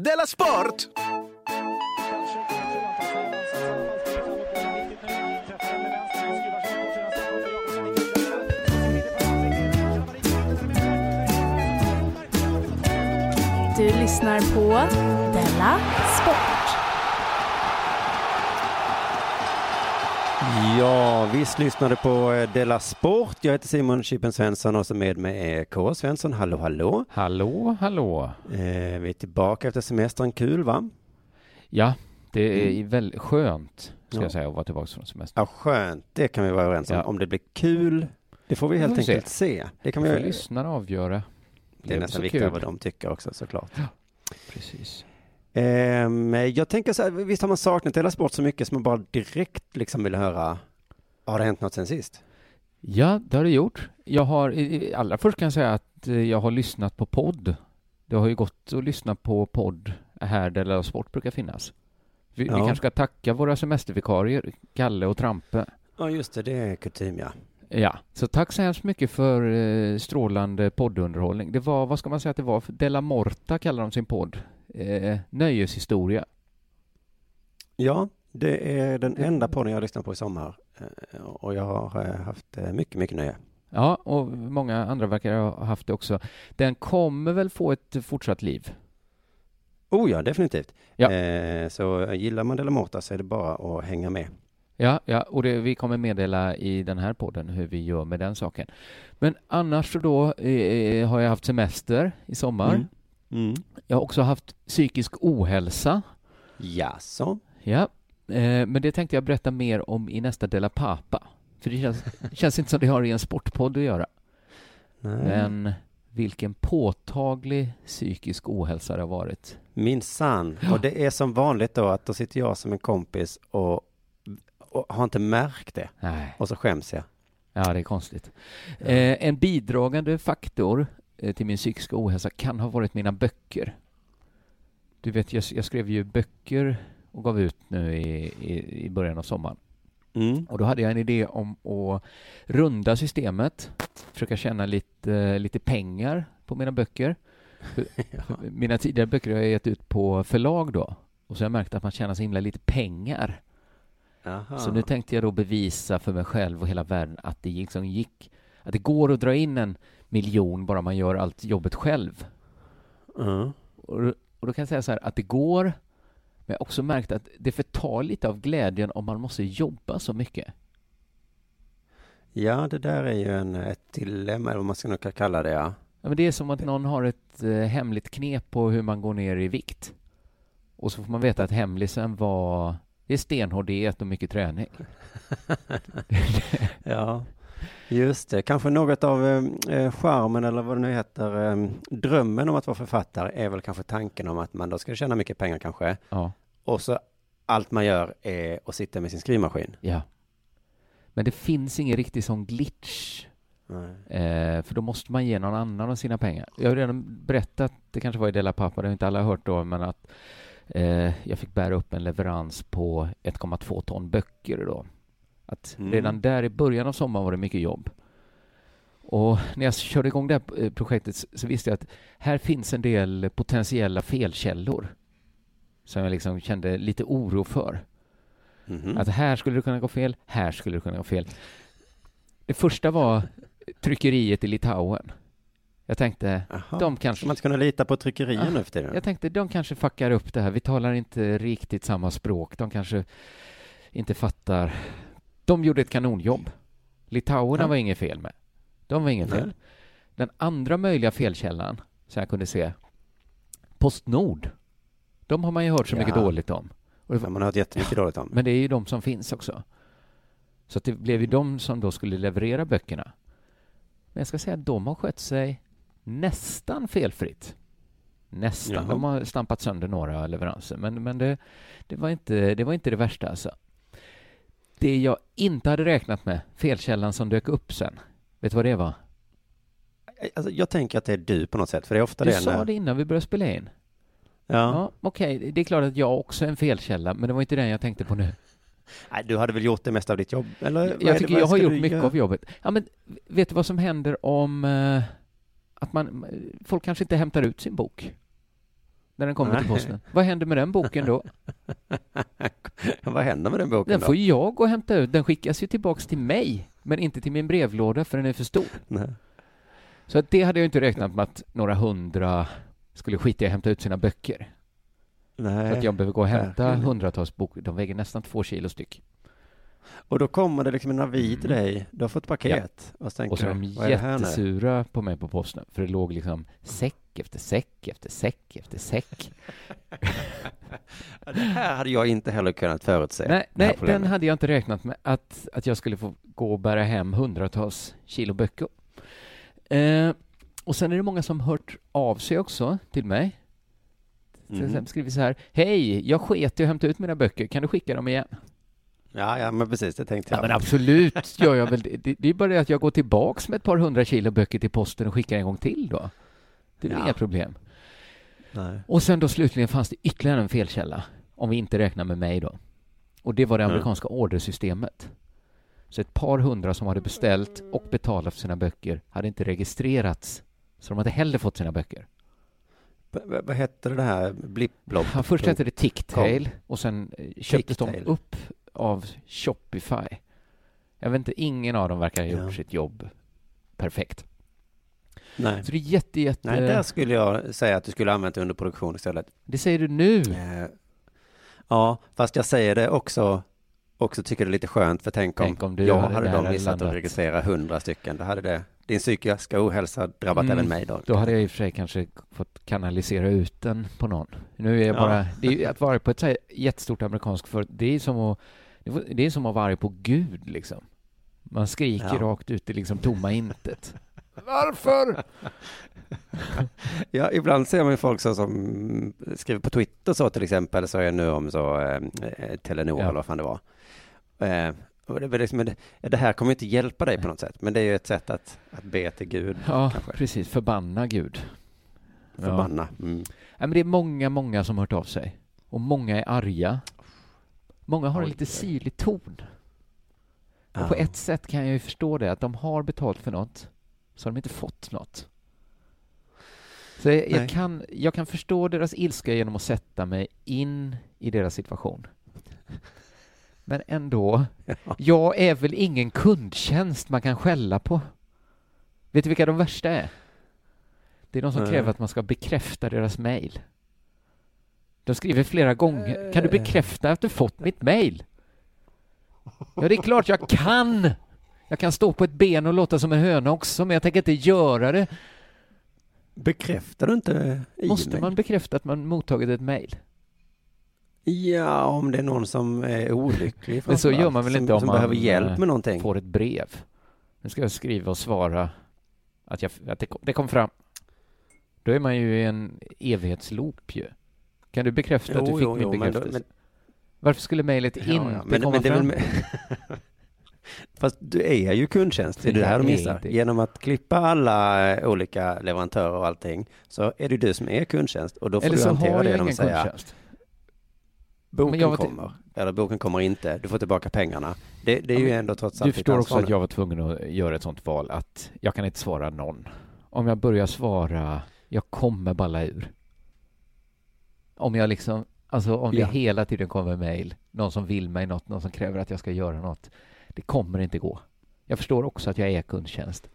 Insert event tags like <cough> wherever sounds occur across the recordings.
Della Sport! Du lyssnar på Della Sport. Ja, visst lyssnade på eh, Della Sport. Jag heter Simon Chippen Svensson och så med mig är K. Svensson. Hallå, hallå. Hallå, hallå. Eh, vi är tillbaka efter semestern. Kul, va? Ja, det är mm. väldigt skönt, ska ja. jag säga, att vara tillbaka från semestern. Ja, skönt. Det kan vi vara överens om. Ja. Om det blir kul, det får vi helt enkelt se. se. Det kan vi får lyssnarna avgöra. Det, det är nästan viktigare vad de tycker också, såklart. Ja, precis. Um, jag tänker så här, visst har man saknat hela sport så mycket som man bara direkt liksom vill höra, har det hänt något sen sist? Ja, det har det gjort. Jag har, allra först kan jag säga att eh, jag har lyssnat på podd. Det har ju gått att lyssna på podd här där Sport brukar finnas. Vi, ja. vi kanske ska tacka våra semestervikarier, Kalle och Trampe. Ja, just det, det är kutym, ja. Ja, så tack så hemskt mycket för eh, strålande poddunderhållning. Det var, vad ska man säga att det var? Della Morta kallar de sin podd eh, nöjeshistoria. Ja, det är den enda podden jag lyssnat på i sommar eh, och jag har eh, haft eh, mycket, mycket nöje. Ja, och många andra verkar ha haft det också. Den kommer väl få ett fortsatt liv? Oh ja, definitivt. Ja. Eh, så gillar man Delamorta så är det bara att hänga med. Ja, ja och det, vi kommer meddela i den här podden hur vi gör med den saken. Men annars så då eh, har jag haft semester i sommar. Mm. Mm. Jag har också haft psykisk ohälsa. Jaså? Ja, eh, men det tänkte jag berätta mer om i nästa Della Papa. För det känns, <laughs> känns inte som det har i en sportpodd att göra. Nej. Men vilken påtaglig psykisk ohälsa det har varit. Minsann. Och det är som vanligt då att då sitter jag som en kompis och, och har inte märkt det. Nej. Och så skäms jag. Ja, det är konstigt. Ja. Eh, en bidragande faktor till min psykiska ohälsa kan ha varit mina böcker. Du vet, jag, jag skrev ju böcker och gav ut nu i, i, i början av sommaren. Mm. Och då hade jag en idé om att runda systemet, försöka tjäna lite, lite pengar på mina böcker. <laughs> ja. Mina tidigare böcker har jag gett ut på förlag då, och så har jag märkt att man tjänar så himla lite pengar. Aha. Så nu tänkte jag då bevisa för mig själv och hela världen att det liksom gick, att det går att dra in en miljon bara man gör allt jobbet själv. Mm. Och, och då kan jag säga så här att det går, men jag har också märkt att det förtar lite av glädjen om man måste jobba så mycket. Ja, det där är ju en, ett dilemma, eller vad man ska kalla det, ja. ja men det är som att någon har ett eh, hemligt knep på hur man går ner i vikt. Och så får man veta att hemlisen var det är stenhård diet och mycket träning. <laughs> ja. Just det, kanske något av eh, eh, charmen eller vad det nu heter, eh, drömmen om att vara författare är väl kanske tanken om att man då ska tjäna mycket pengar kanske. Ja. Och så allt man gör är att sitta med sin skrivmaskin. Ja. Men det finns ingen riktig sån glitch. Eh, för då måste man ge någon annan av sina pengar. Jag har redan berättat, det kanske var i Dela Pappa, det har inte alla hört då, men att eh, jag fick bära upp en leverans på 1,2 ton böcker då. Att mm. redan där i början av sommaren var det mycket jobb. Och när jag körde igång det här eh, projektet så visste jag att här finns en del potentiella felkällor som jag liksom kände lite oro för. Mm. Att här skulle det kunna gå fel, här skulle det kunna gå fel. Det första var tryckeriet i Litauen. Jag tänkte, Jaha. de Ska kanske... man inte kunna lita på tryckerier Ja, nu för tiden? Jag tänkte, de kanske fuckar upp det här. Vi talar inte riktigt samma språk. De kanske inte fattar. De gjorde ett kanonjobb. Litauerna Ja. var inget fel med. De var inget Nej. fel. Den andra möjliga felkällan, som jag kunde se, Postnord. De har man ju hört så mycket Ja. dåligt om. Och var, man har hört jättemycket dåligt om. men det är ju de som finns också. Så det blev ju de som då skulle leverera böckerna. Men jag ska säga att de har skött sig nästan felfritt. Nästan. Jaha. De har stampat sönder några leveranser, men, men det, det, var inte, det var inte det värsta alltså. Det jag inte hade räknat med, felkällan som dök upp sen, vet du vad det var? Alltså, jag tänker att det är du på något sätt, för det är ofta Du det. sa när- det innan vi började spela in. Ja. Ja, Okej, det är klart att jag också är en felkälla, men det var inte den jag tänkte på nu. <laughs> Nej, du hade väl gjort det mesta av ditt jobb? Eller? är det- Jag tycker jag har gjort du mycket göra? av jobbet. Ja, men vet du vad som händer om eh, att man, folk kanske inte hämtar ut sin bok när den kommer till posten? Vad händer med den boken då? <laughs> Vad händer med den boken Den då? får jag gå och hämta ut. Den skickas ju tillbaks till mig, men inte till min brevlåda för den är för stor. Nej. Så att det hade jag inte räknat med att några hundra skulle skita i att hämta ut sina böcker. Nej. Så att jag behöver gå och hämta verkligen. hundratals böcker. De väger nästan två kilo styck. Och då kommer det liksom en avi till Mm. dig, du har fått paket. Och så tänker Och så är de jättesura på mig på posten, för det låg liksom säck efter säck efter säck efter säck. <laughs> Ja, Det här hade jag inte heller kunnat förutse. nej, nej den hade jag inte räknat med, att, att jag skulle få gå och bära hem hundratals kilo böcker. Eh, och sen är det många som hört av sig också till mig. Till Mhm. exempel skriver så här, hej, jag sket i att hämta ut mina böcker, kan du skicka dem igen? Ja, ja, men precis, det tänkte Ja, jag. men absolut gör jag väl det. det. Det är bara det att jag går tillbaks med ett par hundra kilo böcker till posten och skickar en gång till då. Det är Ja. inga problem. Nej. Och sen då slutligen fanns det ytterligare en felkälla, om vi inte räknar med mig då. Och det var det Mm. amerikanska ordersystemet. Så ett par hundra som hade beställt och betalat för sina böcker hade inte registrerats, så de hade heller fått sina böcker. V- vad hette det här? Blippblopp? Ja, först hette det Ticktail och sen köptes de upp av Shopify. Jag vet inte, ingen av dem verkar ha gjort Ja. sitt jobb perfekt. Nej. Så det är jätte, jätte... Nej, där skulle jag säga att du skulle använt underproduktion istället. Det säger du nu. Eh, Ja, fast jag säger det också, också tycker det är lite skönt, för tänk om, Tänk om jag hade hade då missat att registrera hundra stycken. Då hade det, din psykiska ohälsa drabbat Mm, även mig då. Då hade jag i och för sig kanske fått kanalisera ut den på någon. Nu är jag Ja. bara... Det är <laughs> att vara på ett så jättestort amerikanskt företag, det är som att... Det är som att vara arg på Gud, liksom. Man skriker Ja. rakt ut i liksom tomma intet. Varför? Ja, ibland ser man ju folk så som skriver på Twitter så till exempel, så är jag nu om så eh, eh, Telenor Ja. eller vad fan det var. Eh, det, liksom, det, det här kommer inte hjälpa dig på något sätt, men det är ju ett sätt att, att be till Gud, Ja, kanske. precis. Förbanna Gud. Ja. Förbanna. Mm. Nej, men det är många, många som har hört av sig. Och många är arga. Många har en lite oj. syrlig ton. Ja. Och på ett sätt kan jag ju förstå det, att de har betalt för något, så har de inte fått något. Så jag, jag, kan, jag kan förstå deras ilska genom att sätta mig in i deras situation. <laughs> Men ändå, <laughs> Ja. jag är väl ingen kundtjänst man kan skälla på. Vet du vilka de värsta är? Det är de som Nej. kräver att man ska bekräfta deras mejl. De skriver flera gånger. Kan du Eh. bekräfta att du fått mitt mejl? Ja, det är klart jag kan! Jag kan stå på ett ben och låta som en höna också, men jag tänker inte göra det. Bekräftar du inte Måste e-mail? man bekräfta att man mottagit ett mejl? Ja, om det är någon som är olycklig. Men så gör man väl som, inte om som man, behöver hjälp eh, med någonting. Får ett brev. Nu ska jag skriva och svara att, jag, att det, kom, det kom fram. Då är man ju i en evighetsloop ju. Kan du bekräfta att du Jo, fick jo, min jo, men bekräftelse? men- Varför skulle mejlet inte ja, men, komma men fram? <laughs> Fast du är ju kundtjänst, det är det här är missar. Genom att klippa alla eh, olika leverantörer och allting, så är det du som är kundtjänst. Och då får Eller du hantera det genom ingen att säga, kundtjänst. boken kommer, eller boken kommer inte, du får tillbaka pengarna. Det, det är ju ändå trots allt Du förstår också att jag var tvungen att göra ett sånt val att jag kan inte svara någon. Om jag börjar svara, jag kommer balla ur. Om jag liksom, alltså om det Ja. hela tiden kommer mejl, någon som vill mig något, någon som kräver att jag ska göra något. Det kommer inte gå. Jag förstår också att jag är kundtjänst.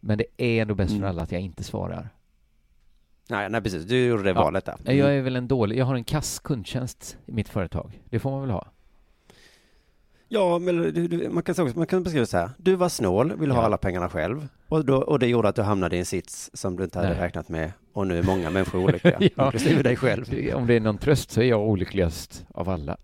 Men det är ändå bäst för Mm. alla att jag inte svarar. Nej, nej, precis. Du gjorde det Ja. valet där. Jag är väl en dålig, jag har en kass kundtjänst i mitt företag. Det får man väl ha? Ja, men du, du, man, kan, man kan beskriva det så här. Du var snål, ville ha Ja. alla pengarna själv. Och, då, och det gjorde att du hamnade i en sits som du inte hade Nej. räknat med. Och nu är många människor olyckliga, <laughs> Ja. inklusive dig själv. Om det är någon tröst så är jag olyckligast av alla.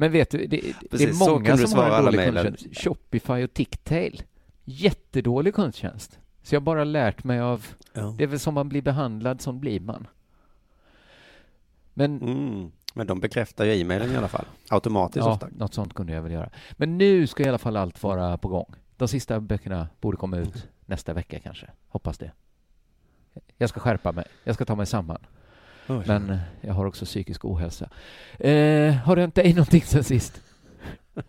Men vet du, det, det är Precis, många som har en dålig kundtjänst. Shopify och Ticktail. Jättedålig kundtjänst. Så jag har bara lärt mig av, Ja. det är väl som man blir behandlad, sån blir man. Men Mm. Men de bekräftar ju e-mailen i alla fall, automatiskt ja, ofta. något sånt kunde jag väl göra. Men nu ska i alla fall allt vara på gång. De sista böckerna borde komma ut nästa vecka kanske. Hoppas det. Jag ska skärpa mig. Jag ska ta mig samman. Oj. Men eh, jag har också psykisk ohälsa. Eh, har det hänt dig någonting sen sist? <laughs>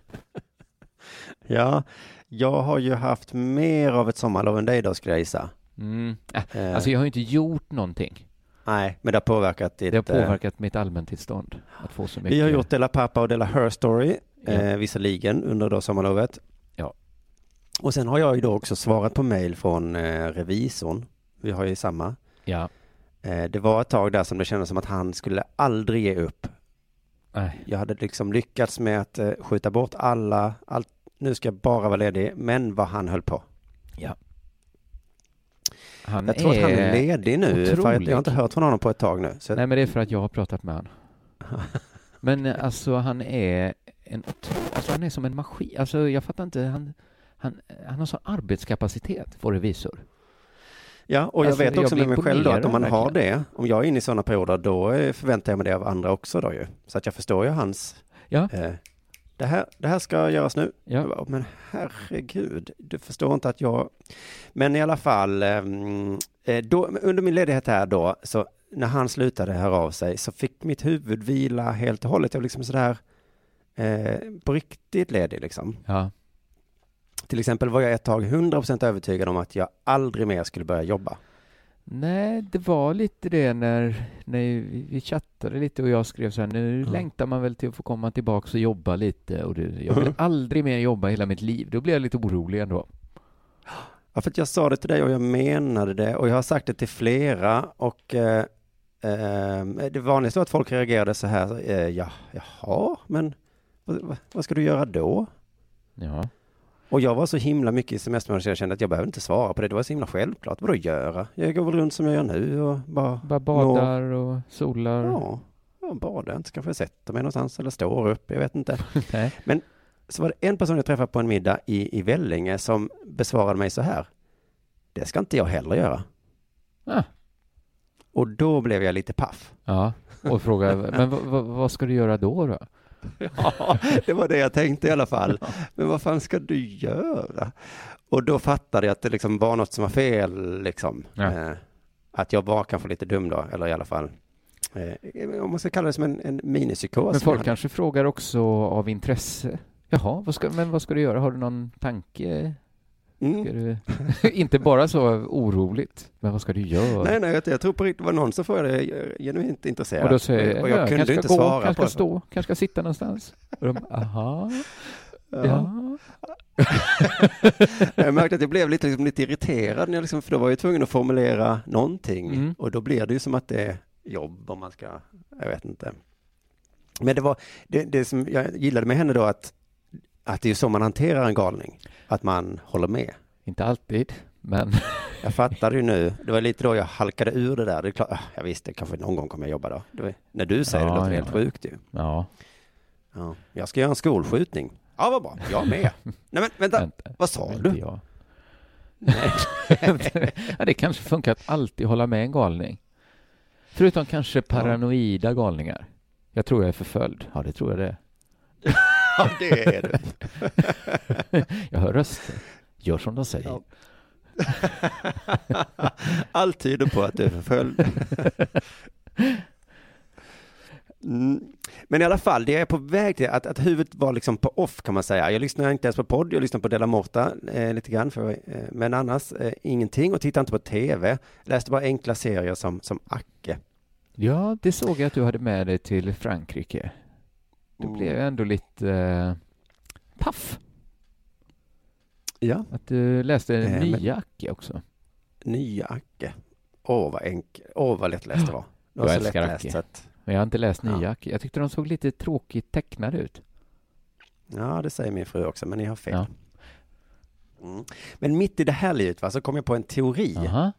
Ja, jag har ju haft mer av ett sommarlov än dig då, skulle jag gissa. Mm. Äh, Eh, alltså jag har ju inte gjort någonting. Nej, men det har påverkat ditt... Det har eh, påverkat mitt allmäntillstånd att få så mycket. Vi har gjort Dela Pappa och Dela Her Story, Ja. eh, visserligen under då sommarlovet. Ja. Och sen har jag ju då också svarat på mejl från eh, revisorn. Vi har ju samma. Ja. Eh, det var ett tag där som det kändes som att han skulle aldrig ge upp. Nej. Jag hade liksom lyckats med att eh, skjuta bort alla, allt, nu ska jag bara vara ledig, men vad han höll på. Han Jag tror att han är ledig nu, för jag har inte hört från honom på ett tag nu. Så Nej, men det är för att jag har pratat med honom. <laughs> Men eh, alltså han är en alltså han är som en maskin. Alltså jag fattar inte, han, han, han har sån arbetskapacitet, vår revisor. Ja, och jag Alltså, vet jag också blir med mig själv då att om man imponerad, har det, om jag är inne i sådana perioder, då eh, förväntar jag mig det av andra också då ju. Så att jag förstår ju hans, Ja. eh, det, här, det här ska göras nu. Ja. Jag bara, Men herregud, du förstår inte att jag... Men i alla fall, ehm, eh, då, under min ledighet här då, så när han slutade höra av sig så fick mitt huvud vila helt och hållet. Jag var liksom sådär eh, på riktigt ledig liksom. Ja. Till exempel var jag ett tag 100% övertygad om att jag aldrig mer skulle börja jobba. Nej, det var lite det när, när vi chattade lite och jag skrev så här, nu Ja. längtar man väl till att få komma tillbaka och jobba lite och det, jag vill aldrig mer jobba hela mitt liv. Då blev jag lite orolig ändå. Ja, för att jag sa det till dig och jag menade det och jag har sagt det till flera och eh, eh, det vanligaste var att folk reagerade så här, eh, ja, jaha, men vad- vad ska du göra då? Ja. Och jag var så himla mycket i semestermånaden så jag kände att jag behöver inte svara på det, det var så himla självklart. Vadå göra? Jag går väl runt som jag gör nu och bara... Bara badar och solar. Ja, ja badar inte, kanske jag sätter mig någonstans eller står upp, jag vet inte. <laughs> Nej. Så var det en person jag träffade på en middag i, i Vellinge som besvarade mig så här. Det ska inte jag heller göra. Ah. Och då blev jag lite paff. Ja, och fråga, men vad ska du göra då? då? <laughs> Ja, det var det jag tänkte i alla fall. Men vad fan ska du göra? Och då fattade jag att det liksom var något som var fel, liksom. Ja. Eh, att jag var kanske lite dum då, eller i alla fall. Eh, om man ska kalla det som en, en minipsykos. Men folk kanske frågar också av intresse. Jaha, vad ska, men vad ska du göra? Har du någon tanke? Mm. du... <laughs> inte bara så oroligt, men vad ska du göra? Nej, nej, jag, jag tror på riktigt det var någon som frågade, jag är genuint intresserad. och då säger jag, och jag ja, kunde inte gå, svara kanske på ska stå, kanske ska sitta någonstans. Och de, aha, Ja. ja. <laughs> jag märkte att jag blev lite, liksom, lite irriterad, när jag liksom, för då var jag tvungen att formulera någonting. Mm. Och då blir det ju som att det är jobb om man ska, jag vet inte. Men det var, det, det som jag gillade med henne då att, att det är så man hanterar en galning. Att man håller med. Inte alltid, men <laughs> Jag fattade ju nu, det var lite då jag halkade ur det där. Det är klart, ah, jag visste, kanske någon gång kommer jag jobba då. Var, när du säger det Ja, låter det ja. helt sjukt ju. ja. Ja. Jag ska göra en skolskjutning. Ja, vad bra. Jag med. <laughs> Nej, men vänta. Vänta, Vad sa du? jag. Nej. <laughs> ja, det kanske funkar att alltid hålla med en galning. Förutom kanske paranoida galningar. Jag tror jag är förföljd. Ja, det tror jag det är. Ja, det är du. <laughs> Jag hör röster. Gör som de säger. Ja. <laughs> Allt tyder på att du är förföljd. <laughs> Mm. Men i alla fall, det är på väg till att, att huvudet var liksom på off kan man säga. Jag lyssnar inte ens på podd, jag lyssnar på Della Morta eh, lite grann, för, eh, men annars eh, ingenting och tittar inte på tv. Läste bara enkla serier som, som Acke. Ja, det såg jag att du hade med dig till Frankrike. Då Mm. blev jag ändå lite eh, paff. Ja. Att du läste Eh, men- nya Acke också. Nya Acke. Åh, vad enkel. Åh, vad lättläst det var. Det var Jag så älskar lättläst Acke. att, Men jag har inte läst Ja. nya. Jag tyckte de såg lite tråkigt tecknade ut. Ja, det säger min fru också, men ni har fel. Ja. Mm. Men mitt i det här livet va, så kom jag på en teori Aha.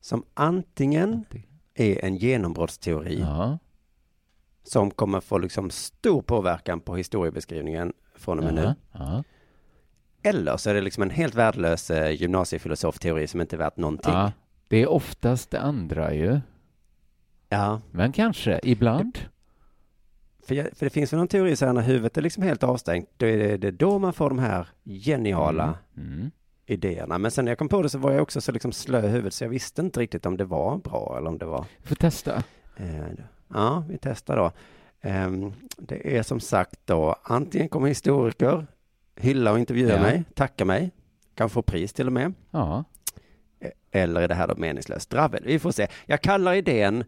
som antingen är en genombrottsteori Ja. Som kommer få liksom stor påverkan på historiebeskrivningen från och med nu. Ja. Eller så är det liksom en helt värdelös eh, gymnasiefilosofteori som inte är värt någonting. ja. Det är oftast det andra ju. Ja, Men kanske, ibland. för, jag, för det finns väl någon teori så här när huvudet är liksom helt avstängt, då är det, det är då man får de här geniala Mm. Mm. idéerna. Men sen när jag kom på det så var jag också så liksom slö i huvudet så jag visste inte riktigt om det var bra eller om det var Vi får testa. Eh, Ja, vi testar då. Ehm, Det är som sagt då, antingen kommer historiker hylla och intervjua Ja. mig, tacka mig, kan få pris till och med. Ja. Eh, Eller är det här då meningslöst dravel? Vi får se. Jag kallar idén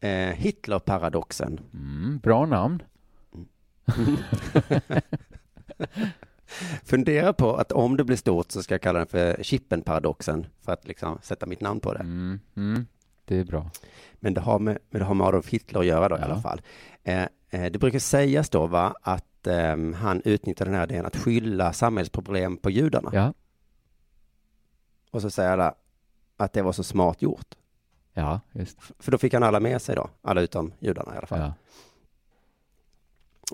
eh, Hitlerparadoxen. Mm, bra namn. <laughs> Fundera på att om det blir stort så ska jag kalla den för Chippenparadoxen för att liksom sätta mitt namn på det. Mm. Mm. Det är bra. Men det har med, men det har med Adolf Hitler att göra då i Ja. alla fall. Eh, eh, det brukar sägas då va, att ehm, han utnyttjar den här idén att skylla samhällsproblem på judarna. Ja. Och så säger alla att det var så smart gjort. Ja, just. För då fick han alla med sig då, alla utom judarna i alla fall. Ja.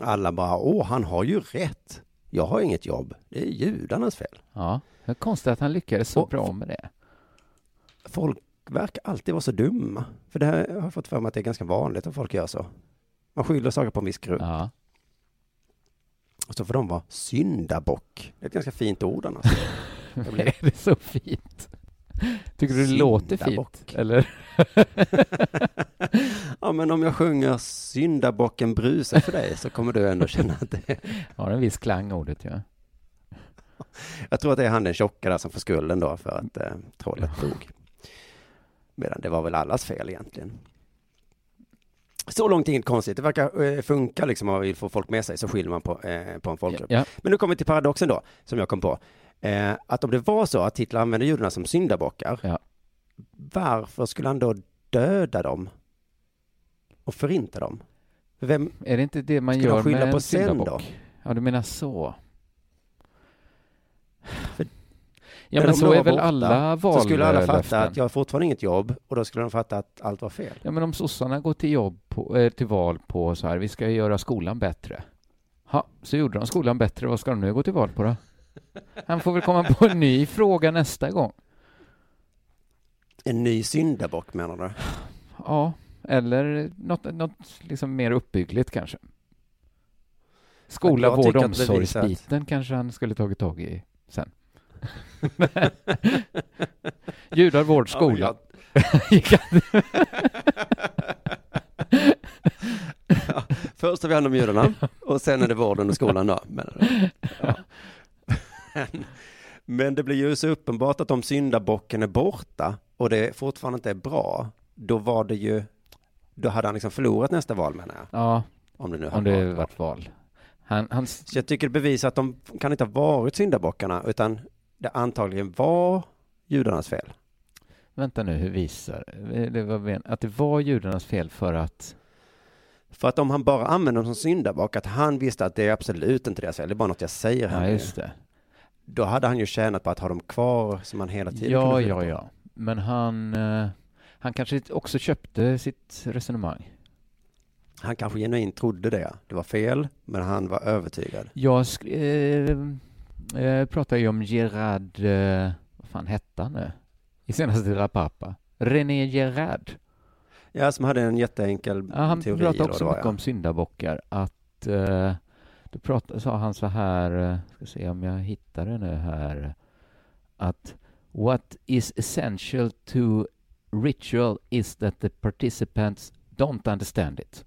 Alla bara, åh, han har ju rätt. Jag har inget jobb. Det är judarnas fel. ja. Det är konstigt att han lyckades så Och- bra med det. Folk verkar alltid vara så dumma. För det här har jag fått för mig att det är ganska vanligt att folk gör så. Man skyller saker på en viss grupp. Ja. Och så får de vara syndabock. Det är ett ganska fint ord annars. <laughs> Blir- det är så fint. Tycker du det låter fint? Eller? <laughs> ja, men om jag sjunger syndabocken brusar för dig så kommer du ändå känna att det <laughs> Har en viss klang ordet, ja. Jag tror att det är han den tjocka där som får skulden då för att eh, trollet dog. Medan det var väl allas fel egentligen. Så långt inget konstigt. Det verkar eh, funka liksom och vill få folk med sig så skiljer man på, eh, på en folkgrupp. ja. Men nu kommer vi till paradoxen då, som jag kom på. Eh, att om det var så att Hitler använde judarna som syndabockar, Ja. varför skulle han då döda dem och förinta dem? Vem, Är det inte det man gör med på en syndabock? Ja, du menar så. För- Ja, men så är väl borta, alla så skulle alla fatta vallöften. att jag har fortfarande inget jobb och då skulle de fatta att allt var fel. Ja, men om sossarna går till, jobb på, eh, till val på så här, vi ska göra skolan bättre. Ha, så gjorde de skolan bättre, vad ska de nu gå till val på då? Han får väl komma på en ny fråga nästa gång. En ny syndabock menar du? Ja, eller något, något liksom mer uppbyggligt kanske. Skola, vård, att omsorgsbiten kanske han skulle tagit tag i sen. <laughs> Judar, vård, skola. <laughs> Gick han- <laughs> Ja, först tar vi hand om judarna och sen är det vården och skolan då. du? Ja. Men, men det blir ju så uppenbart att om syndabocken är borta och det fortfarande inte är bra, då var det ju, då hade han liksom förlorat nästa val menar jag. ja, Om det nu om det varit varit val. Han, han, Så jag tycker det bevisar att de kan inte ha varit syndabockarna, utan det antagligen var judarnas fel. vänta nu, hur visar det? Var att det var judarnas fel för att... För att om han bara använder dem som syndabock, att han visste att det är absolut inte deras fel, det är bara något jag säger här Ja, just det. Då hade han ju tjänat på att ha dem kvar som han hela tiden Ja, ja, på. ja. Men han, eh, han kanske också köpte sitt resonemang. Han kanske genuint trodde det. Det var fel, men han var övertygad. Jag sk- eh, eh, pratade ju om Gerard, eh, vad fan hette han nu? I senaste La Papa. René Gerard. Ja, som hade en jätteenkel Ja, han teori. pratade eller vad också mycket ja. om syndabockar. Att eh, då pratade, sa han så här, eh, ska se om jag hittar det nu här, att what is essential to ritual is that the participants don't understand it.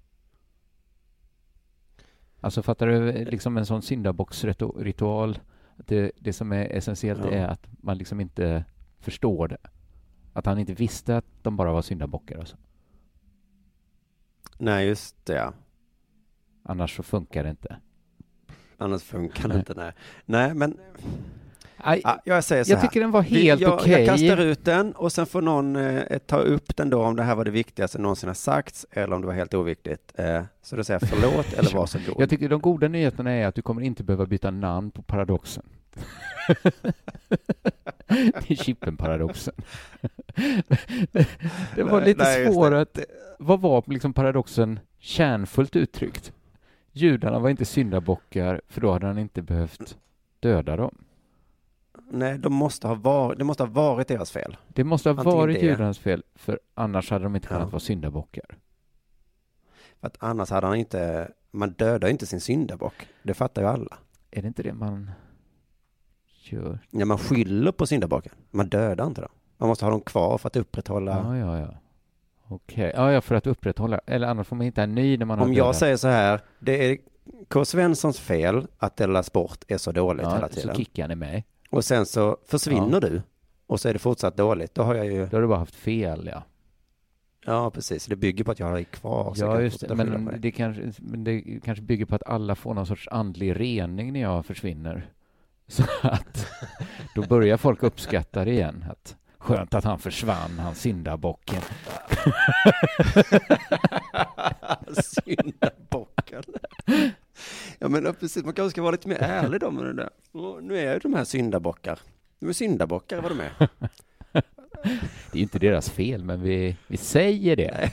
Alltså fattar du, liksom en sån syndabocksritual, det, det som är essentiellt Ja. är att man liksom inte förstår det. Att han inte visste att de bara var syndabockar. Alltså. Nej, just det. Annars så funkar det inte. Annars funkar det inte. Nej, nej men Aj, Ja, jag säger så jag här. tycker den var helt okej. jag kastar ut den och sen får någon eh, ta upp den då om det här var det viktigaste någonsin har sagts eller om det var helt oviktigt. Eh, så då säger jag förlåt <laughs> eller varsågod. Jag tycker de goda nyheterna är att du kommer inte behöva byta namn på paradoxen. <laughs> det är Chippen-paradoxen. <laughs> det var Nej, lite nej, svårt att... Vad var liksom paradoxen kärnfullt uttryckt? Judarna var inte syndabockar, för då hade han inte behövt döda dem. Nej, de måste ha varit, det måste ha varit deras fel. Det måste ha Antingen varit det. judarnas fel, för annars hade de inte kunnat Ja. vara syndabockar. För att annars hade han inte, man dödar inte sin syndabock. Det fattar ju alla. Är det inte det man gör? Ja, man skyller på syndabocken. Man dödar inte dem. Man måste ha dem kvar för att upprätthålla. Ja, ja, ja. Okej. Ja, ja, för att upprätthålla. Eller annars får man hitta en ny när man har Om jag dödat. säger så här, det är K. Svenssons fel att Della Sport är så dåligt hela ja, tiden. så kickar han i mig. Och sen så försvinner du och så är det fortsatt dåligt. Då har jag ju, Då har du bara haft fel, ja. ja precis, det bygger på att jag har dig kvar. Ja, just det. Men det, kanske, men det kanske bygger på att alla får någon sorts andlig rening när jag försvinner. <laughs> Så att då börjar folk uppskatta det igen. Att skönt att han försvann, han syndabocken. <laughs> Syndabocken. Ja men precis, man kanske ska vara lite mer ärlig då med det där. Och Nu är ju de här syndabockar. De är syndabockar vad de är. <laughs> Det är ju inte deras fel, men vi, vi säger det.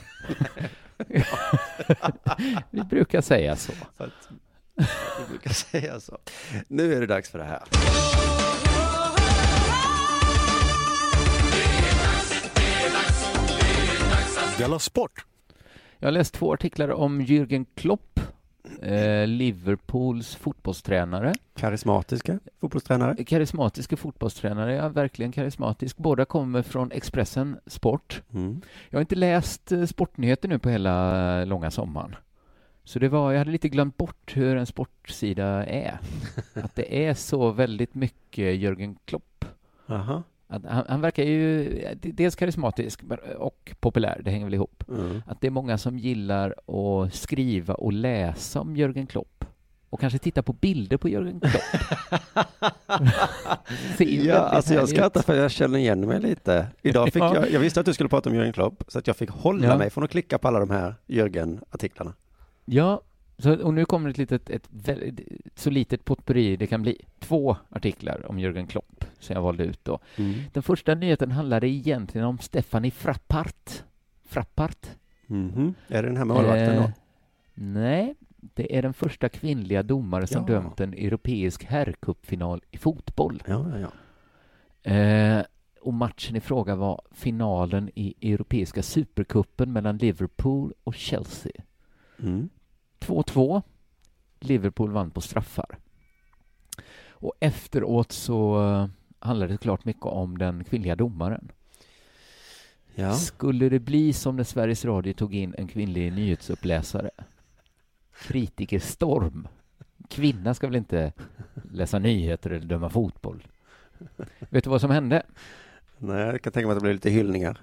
<laughs> vi brukar säga så. <laughs> Att, jag brukar säga så. Nu är det dags för det här. Della Sport! Jag har läst två artiklar om Jürgen Klopp, eh, Liverpools fotbollstränare. Karismatiska fotbollstränare. Karismatiska fotbollstränare, ja verkligen karismatisk. Båda kommer från Expressen Sport. Mm. Jag har inte läst eh, sportnyheter nu på hela eh, långa sommaren. Så det var, jag hade lite glömt bort hur en sportsida är. <laughs> Att det är så väldigt mycket Jürgen Klopp. Aha. Han, han verkar ju dels karismatisk och populär, det hänger väl ihop. Mm. Att det är många som gillar att skriva och läsa om Jürgen Klopp. Och kanske titta på bilder på Jürgen Klopp. <laughs> <laughs> Ja, alltså jag skrattar för jag känner igen mig lite. Idag fick Ja. jag, jag visste att du skulle prata om Jürgen Klopp, så att jag fick hålla Ja. mig från att klicka på alla de här Jürgen-artiklarna. Ja, så, och nu kommer ett litet, ett, väldigt, så litet potpurri det kan bli. Två artiklar om Jürgen Klopp som jag valde ut då. Den första nyheten handlade egentligen om Stephanie Frappart. Frappart? Mhm. Är det den här målvakten Eh, då? Nej, det är den första kvinnliga domare som Ja. dömt en europeisk herrcupfinal i fotboll. Ja, ja, ja. Eh, och matchen i fråga var finalen i Europeiska supercupen mellan Liverpool och Chelsea. Mm. 2-2. Liverpool vann på straffar. Och efteråt så eh, handlade det klart mycket om den kvinnliga domaren. Ja. Skulle det bli som när Sveriges Radio tog in en kvinnlig nyhetsuppläsare? Kritikerstorm. Kvinna ska väl inte läsa nyheter eller döma fotboll? Vet du vad som hände? Nej, jag kan tänka mig att det blir lite hyllningar.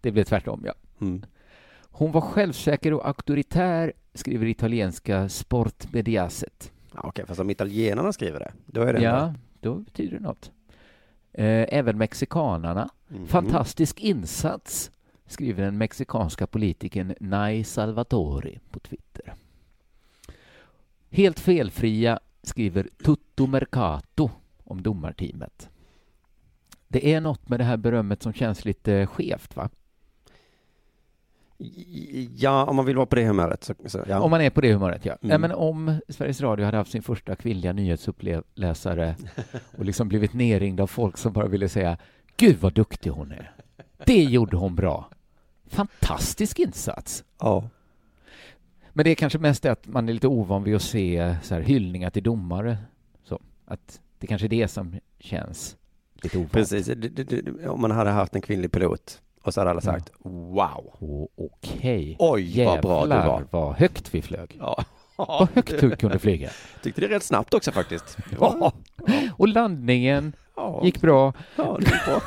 Det blev tvärtom, ja. Mm. Hon var självsäker och auktoritär, skriver italienska Sport Mediaset. Ja, Okej, fast om italienarna skriver det, då är det Ja, ändå- då betyder det något. Eh, även mexikanarna. Mhm. Fantastisk insats, skriver den mexikanska politikern Nay Salvatori på Twitter. Helt felfria, skriver Tutto Mercato om domarteamet. Det är något med det här berömmet som känns lite skevt, va? Ja, om man vill vara på det humöret. Så, så, ja. Om man är på det humöret, ja. Mm. ja. Men om Sveriges Radio hade haft sin första kvinnliga nyhetsuppläsare <laughs> och liksom blivit nerringd av folk som bara ville säga Gud vad duktig hon är. Det gjorde hon bra. Fantastisk insats. Ja. Men det är kanske mest att man är lite ovan vid att se så här hyllningar till domare. Så, att det kanske är det som känns lite ovant. Precis, om man hade haft en kvinnlig pilot och så hade alla sagt wow. Oh, Okej. Oj, vad bra du Jävlar var. vad högt vi flög. Ja. <laughs> Vad högt du kunde flyga. Tyckte det rätt snabbt också faktiskt. Ja. Och landningen Ja. gick bra. Ja, det gick bra.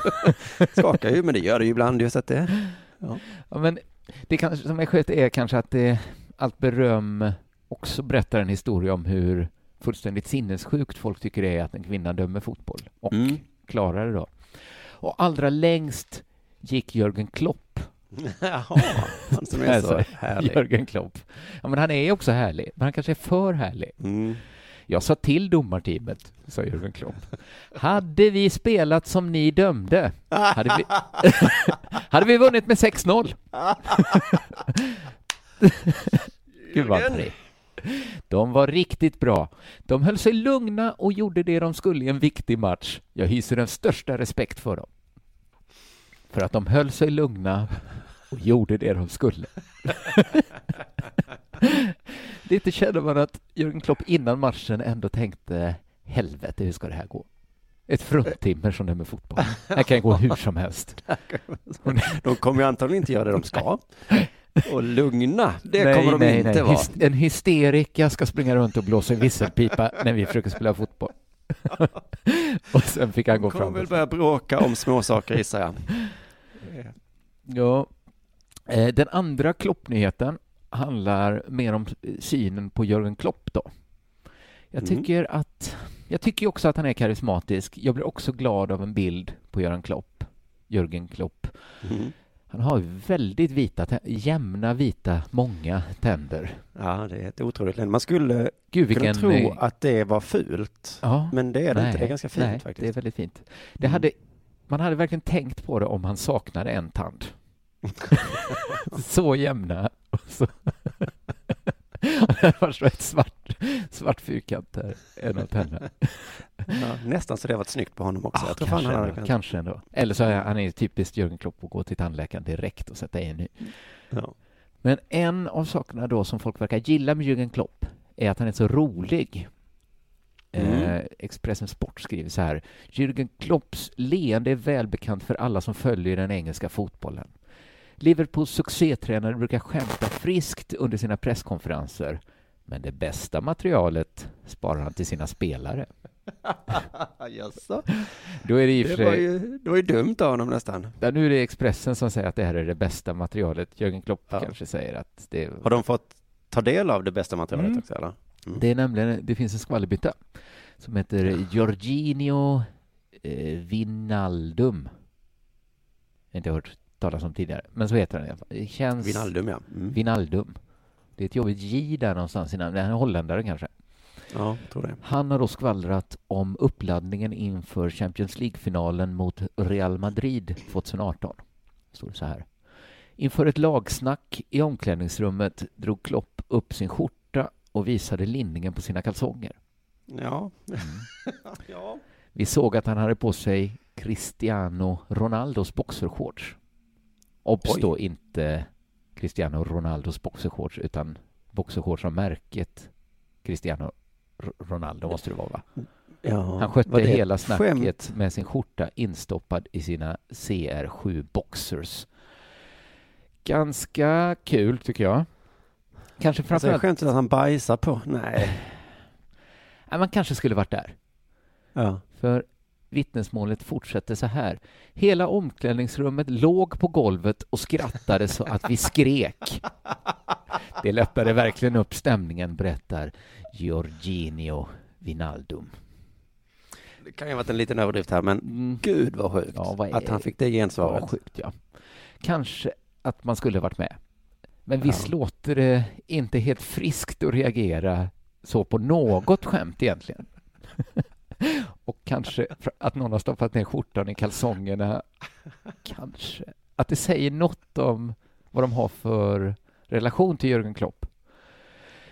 Skakar ju, men det gör det ju ibland. Just att det... Ja, men det kanske, som är skett är kanske att det, allt beröm också berättar en historia om hur fullständigt sinnessjukt folk tycker det är att en kvinna dömer fotboll och Mm. klarar det då. Och allra längst gick Jörgen Klopp. <laughs> Jaha, han som är så härlig. Jörgen Klopp. Ja, men han är också härlig, men han kanske är för härlig. Mm. Jag sa till domarteamet, sa Jörgen Klopp. Hade vi spelat som ni dömde hade vi, <laughs> hade vi vunnit med 6-0. <laughs> Gud vad trevligt. De var riktigt bra. De höll sig lugna och gjorde det de skulle i en viktig match. Jag hyser den största respekt för dem. För att de höll sig lugna och gjorde det de skulle. Lite känner man att Jörgen Klopp innan matchen ändå tänkte helvete, hur ska det här gå? Ett fruntimmer som det med fotboll. Det här kan gå hur som helst. <laughs> De kommer ju antagligen inte göra det de ska. Och lugna, det nej, kommer de nej, inte nej. vara. En hysterika ska springa runt och blåsa en visselpipa när vi försöker spela fotboll. <laughs> och sen fick han gå De kommer fram. väl börja bråka om småsaker gissar jag. Ja. Eh, Den andra Klopp-nyheten handlar mer om synen på Jörgen Klopp då. Jag Mm. tycker att jag tycker också att han är karismatisk. Jag blir också glad av en bild på Jörgen Klopp. Jörgen Klopp. Mm. Han har väldigt vita, jämna vita, många tänder. Ja, det är ett otroligt länder. Man skulle Gud kunna vilken... tro eh, att det var fult. Ja, Men det är det nej, inte. Det är ganska fint nej, faktiskt. det är väldigt fint. Det Mm. hade, man hade verkligen tänkt på det om han saknade en tand. <laughs> så jämna. Och så <laughs> det var så ett svart, svart fyrkant där, en av. Ja, nästan så det var ett snyggt på honom också. Ah, kanske, han ändå, kunnat... kanske ändå. Eller så är han är typiskt Jörgen Klopp att gå till tandläkaren direkt och sätta i en ny. Ja. Men en av sakerna då som folk verkar gilla med Jürgen Klopp är att han är så rolig. Mm. Eh, Expressen Sport skriver så här. Jürgen Klopps leende är välbekant för alla som följer den engelska fotbollen. Liverpools succétränare brukar skämta friskt under sina presskonferenser. Men det bästa materialet sparar han till sina spelare. <laughs> Jaså? Då är det Det var ju, det var ju dumt av honom nästan. Ja, nu är det Expressen som säger att det här är det bästa materialet. Jürgen Klopp Ja. kanske säger att det Har de fått ta del av det bästa materialet Mm. också eller? Mm. Det är nämligen, det finns en skvallerbytta som heter Jorginho eh, Vinaldum. Inte hört talas om tidigare, men så heter han i alla fall. Det känns... Vinaldum ja. Mm. Vinaldum. Det är ett jobbigt J där någonstans innan. Det är en holländare kanske. Ja, tror det. Han har då skvallrat om uppladdningen inför Champions League-finalen mot Real Madrid 2018. Står det så här. Inför ett lagsnack i omklädningsrummet drog Klopp upp sin skjorta och visade linningen på sina kalsonger. Ja. Mm. <laughs> ja. Vi såg att han hade på sig Cristiano Ronaldos boxershorts. Obs då inte Cristiano Ronaldos boxershorts utan boxershorts av märket Cristiano Ronaldo måste det vara va? ja. Han skötte hela snacket skämt? med sin skjorta instoppad i sina CR7 boxers. Ganska kul tycker jag. Kanske Alltså, framförallt... skämtet att han bajsar på? Nej. <sighs> Nej, man kanske skulle varit där. Ja. För vittnesmålet fortsätter så här. Hela omklädningsrummet låg på golvet och skrattade så att vi skrek. <laughs> Det lättade verkligen upp stämningen, berättar Giorginio Vinaldum. Det kan ju ha varit en liten överdrift här, men Mm. gud vad sjukt Ja, vad är- att han fick det gensvaret. Vad sjukt, ja. Kanske att man skulle varit med. Men visst Ja. låter det inte helt friskt att reagera så på något skämt egentligen. <laughs> Och kanske att någon har stoppat ner skjortan i kalsongerna. Kanske. Att det säger något om vad de har för relation till Jörgen Klopp.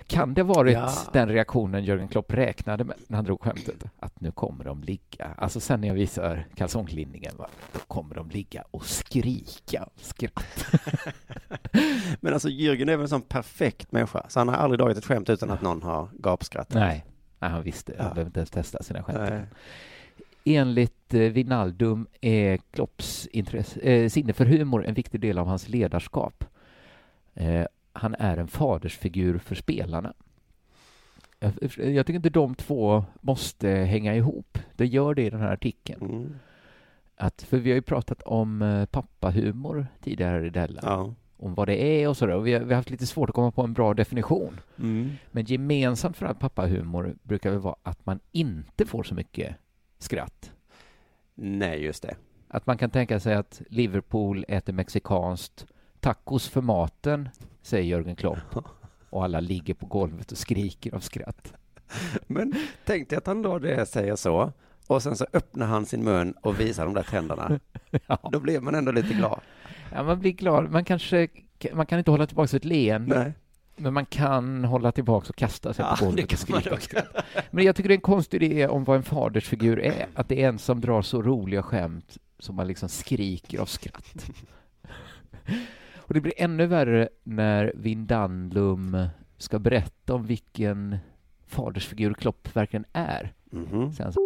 Kan det varit Ja. den reaktionen Jörgen Klopp räknade med när han drog skämtet? Att nu kommer de ligga, alltså sen när jag visar kalsonglinningen, va, då kommer de ligga och skrika skratt. <laughs> Men alltså Jürgen är väl en sån perfekt människa, så han har aldrig dragit ett skämt utan att någon har gapskrattat. Nej, nej han visste, han Ja. behöver inte ens testa sina skämt. Nej. Enligt eh, Wijnaldum är Klopps intresse, eh, sinne för humor en viktig del av hans ledarskap. Eh, han är en fadersfigur för spelarna. Jag, jag tycker inte de två måste hänga ihop. Det gör det i den här artikeln. Mm. Att, för vi har ju pratat om eh, pappahumor tidigare i Della. Ja. om vad det är och sådär. Vi, har, vi har haft lite svårt att komma på en bra definition. Mm. Men gemensamt för all pappahumor brukar väl vara att man inte får så mycket skratt. Nej, just det. Att man kan tänka sig att Liverpool äter mexikanskt, tacos för maten, säger Jörgen Klopp. Och alla ligger på golvet och skriker av skratt. Men tänk dig att han då det säger så och sen så öppnar han sin mun och visar de där tänderna. <laughs> Ja. Då blir man ändå lite glad. Ja, man blir glad. Man kanske man kan inte hålla tillbaka ett leende, Nej. men man kan hålla tillbaka och kasta sig Ja, på golvet och skrika. Men jag tycker det är en konstig idé om vad en fadersfigur är. Att det är en som drar så roliga skämt som man liksom skriker av skratt. Och det blir ännu värre när Vindandlum ska berätta om vilken fadersfigur Klopp verkligen är. Mhm. Sen så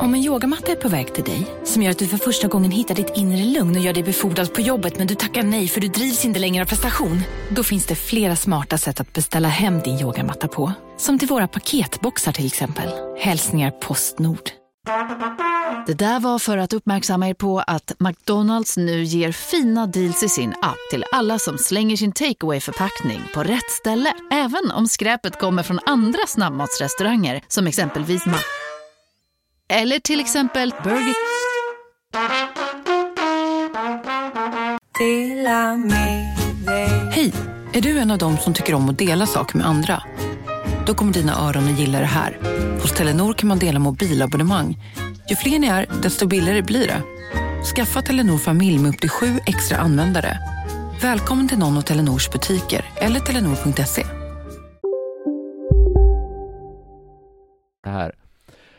Om en yogamatta är på väg till dig, som gör att du för första gången hittar ditt inre lugn och gör dig befordrad på jobbet men du tackar nej för du drivs inte längre av prestation. Då finns det flera smarta sätt att beställa hem din yogamatta på. Som till våra paketboxar till exempel. Hälsningar Postnord. Det där var för att uppmärksamma er på att McDonalds nu ger fina deals i sin app till alla som slänger sin takeaway förpackning på rätt ställe. Även om skräpet kommer från andra snabbmatsrestauranger som exempelvis Ma... Eller till exempel Burger... Hej! Är du en av dem som tycker om att dela saker med andra? Då kommer dina öron att gilla det här. Hos Telenor kan man dela mobilabonnemang. Ju fler ni är, desto billigare blir det. Skaffa Telenor familj med upp till sju extra användare. Välkommen till någon av Telenors butiker eller telenor.se. det här.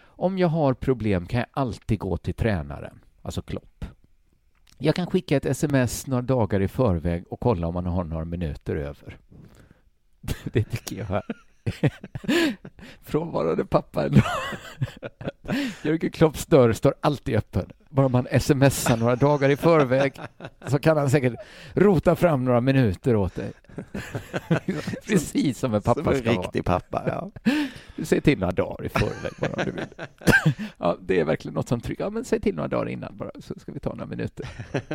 Om jag har problem kan jag alltid gå till tränaren, alltså Klopp. Jag kan skicka ett sms några dagar i förväg och kolla om man har några minuter över. <laughs> Det tycker jag är <laughs> Frånvarande pappa ändå. Jörgen Klopps dörr står alltid öppen. Bara man smsar några dagar i förväg så kan han säkert rota fram några minuter åt dig. <laughs> Precis som en Som pappa en ska vara. riktig pappa, ja. Du säger till några dagar i förväg bara om du vill. Ja, det är verkligen något som trycker. Ja, men säg till några dagar innan bara så ska vi ta några minuter.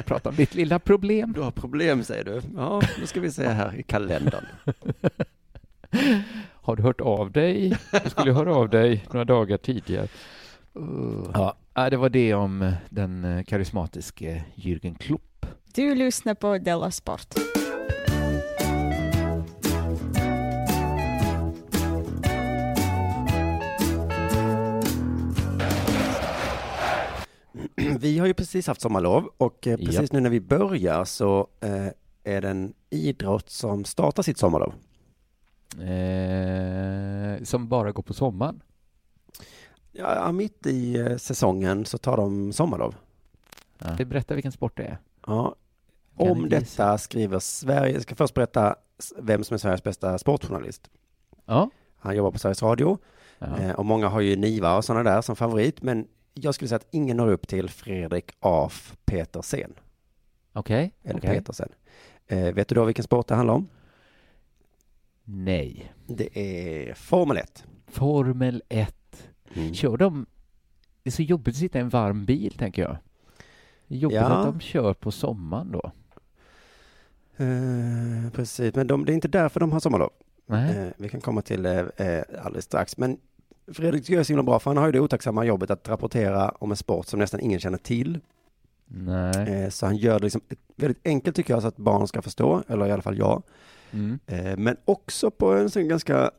Prata om ditt lilla problem. Du har problem säger du. Ja, då ska vi se här i kalendern. Har du hört av dig? Du skulle höra av dig några dagar tidigare. Ja, ja, det var det om den eh, karismatiske Jürgen Klopp. Du lyssnar på Della Sport. <clears throat> Vi har ju precis haft sommarlov och eh, precis Japp. nu när vi börjar så eh, är det en idrott som startar sitt sommarlov. Eh, som bara går på sommaren. Ja, mitt i eh, säsongen så tar de sommarlov. Ja. Det berättar vilken sport det är. Ja. Kan Om detta skriver Sverige, jag ska först berätta vem som är Sveriges bästa sportjournalist. Ja. Han jobbar på Sveriges Radio Ja. eh, och många har ju Niva och sådana där som favorit, men jag skulle säga att ingen når upp till Fredrik Af Petersen. Okej. Eller okej. Petersen. Eh, vet du då vilken sport det handlar om? Nej. Det är Formel 1. Formel 1. Mm. Kör de... Det är så jobbigt att sitta i en varm bil, tänker jag. Det jobbigt Ja. att de kör på sommaren då. Eh, precis, men de, det är inte därför de har sommarlov. Eh, vi kan komma till eh, eh, alldeles strax. Men Fredrik är så himla bra, för han har ju det otacksamma jobbet att rapportera om en sport som nästan ingen känner till. Nej. Eh, så han gör det liksom väldigt enkelt tycker jag, så att barn ska förstå, eller i alla fall jag. Mm. Eh, men också på en sån ganska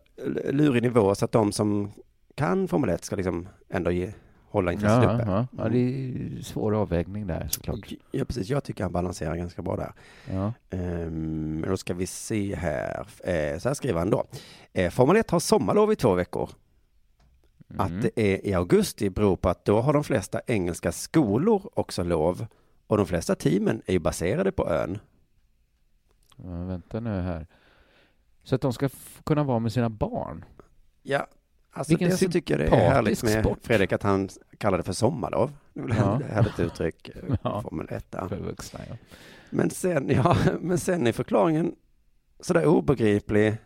lurig nivå, så att de som kan Formel 1 ska liksom ändå ge, hålla intresset Ja, uppe. ja, ja, det är svår avvägning där såklart. Ja, precis. Jag tycker han balanserar ganska bra där. Ja. Ehm, Men då ska vi se här. Eh, Så här skriver han då. Eh, Formel 1 har sommarlov i två veckor. Mm. Att det är i augusti beror på att då har de flesta engelska skolor också lov. Och de flesta teamen är ju baserade på ön. Ja, vänta nu här. Så att de ska kunna vara med sina barn. Ja, alltså Vilken det så tycker jag det är härligt med sport. Fredrik att han kallar det för sommarlov. Det är väl Ja. ett härligt uttryck. <laughs> eh, Ja. Formel 1 där. För vuxna, ja. Men sen, <laughs> ja, men sen är förklaringen sådär obegriplig.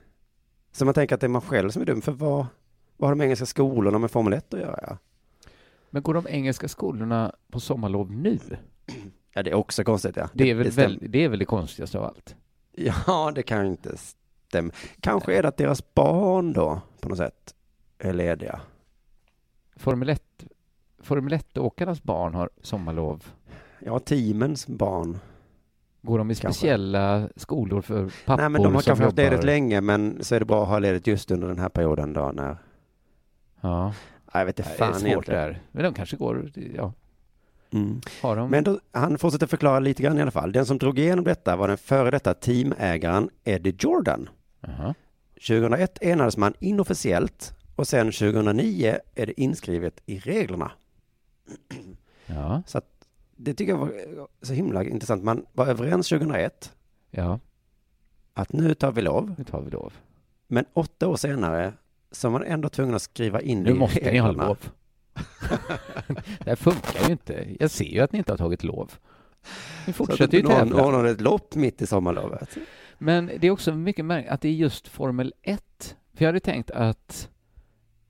Så man tänker att det är man själv som är dum. För vad, vad har de engelska skolorna med Formel 1 att göra? Men går de engelska skolorna på sommarlov nu? <clears throat> Ja, det är också konstigt. Ja. Det är väl, stäm- väl, det, är väl det konstigaste av allt. <laughs> Ja, det kan ju inte stämma. Kanske är det att deras barn då på något sätt är lediga. Formel 1 Formel 1-åkarnas barn har sommarlov. Ja, teamens barn. Går de i Kanske. speciella skolor för pappor Nej, men de har kanske haft ledigt länge, men så är det bra att ha ledigt just under den här perioden då när... Ja. Jag vet inte fan det är svårt egentligen. där. Men de kanske går, ja. Mm. Har de? Men då, han fortsätter förklara lite grann i alla fall. Den som drog igenom detta var den före detta teamägaren Eddie Jordan. Jaha. 2001 enades man inofficiellt och sen 2009 är det inskrivet i reglerna. Ja. Så att det tycker jag var så himla intressant. Man var överens 2001 Ja, att nu tar vi lov. nu tar vi lov. Men åtta år senare så var man ändå tvungen att skriva in det Nu i måste ni ha reglerna. lov. <laughs> det här funkar ju inte. Jag ser ju att ni inte har tagit lov. Ni fortsätter ju någon tävla. ordnade ett lopp mitt i sommarlovet. Men det är också mycket märkligt att det är just Formel 1. För jag hade tänkt att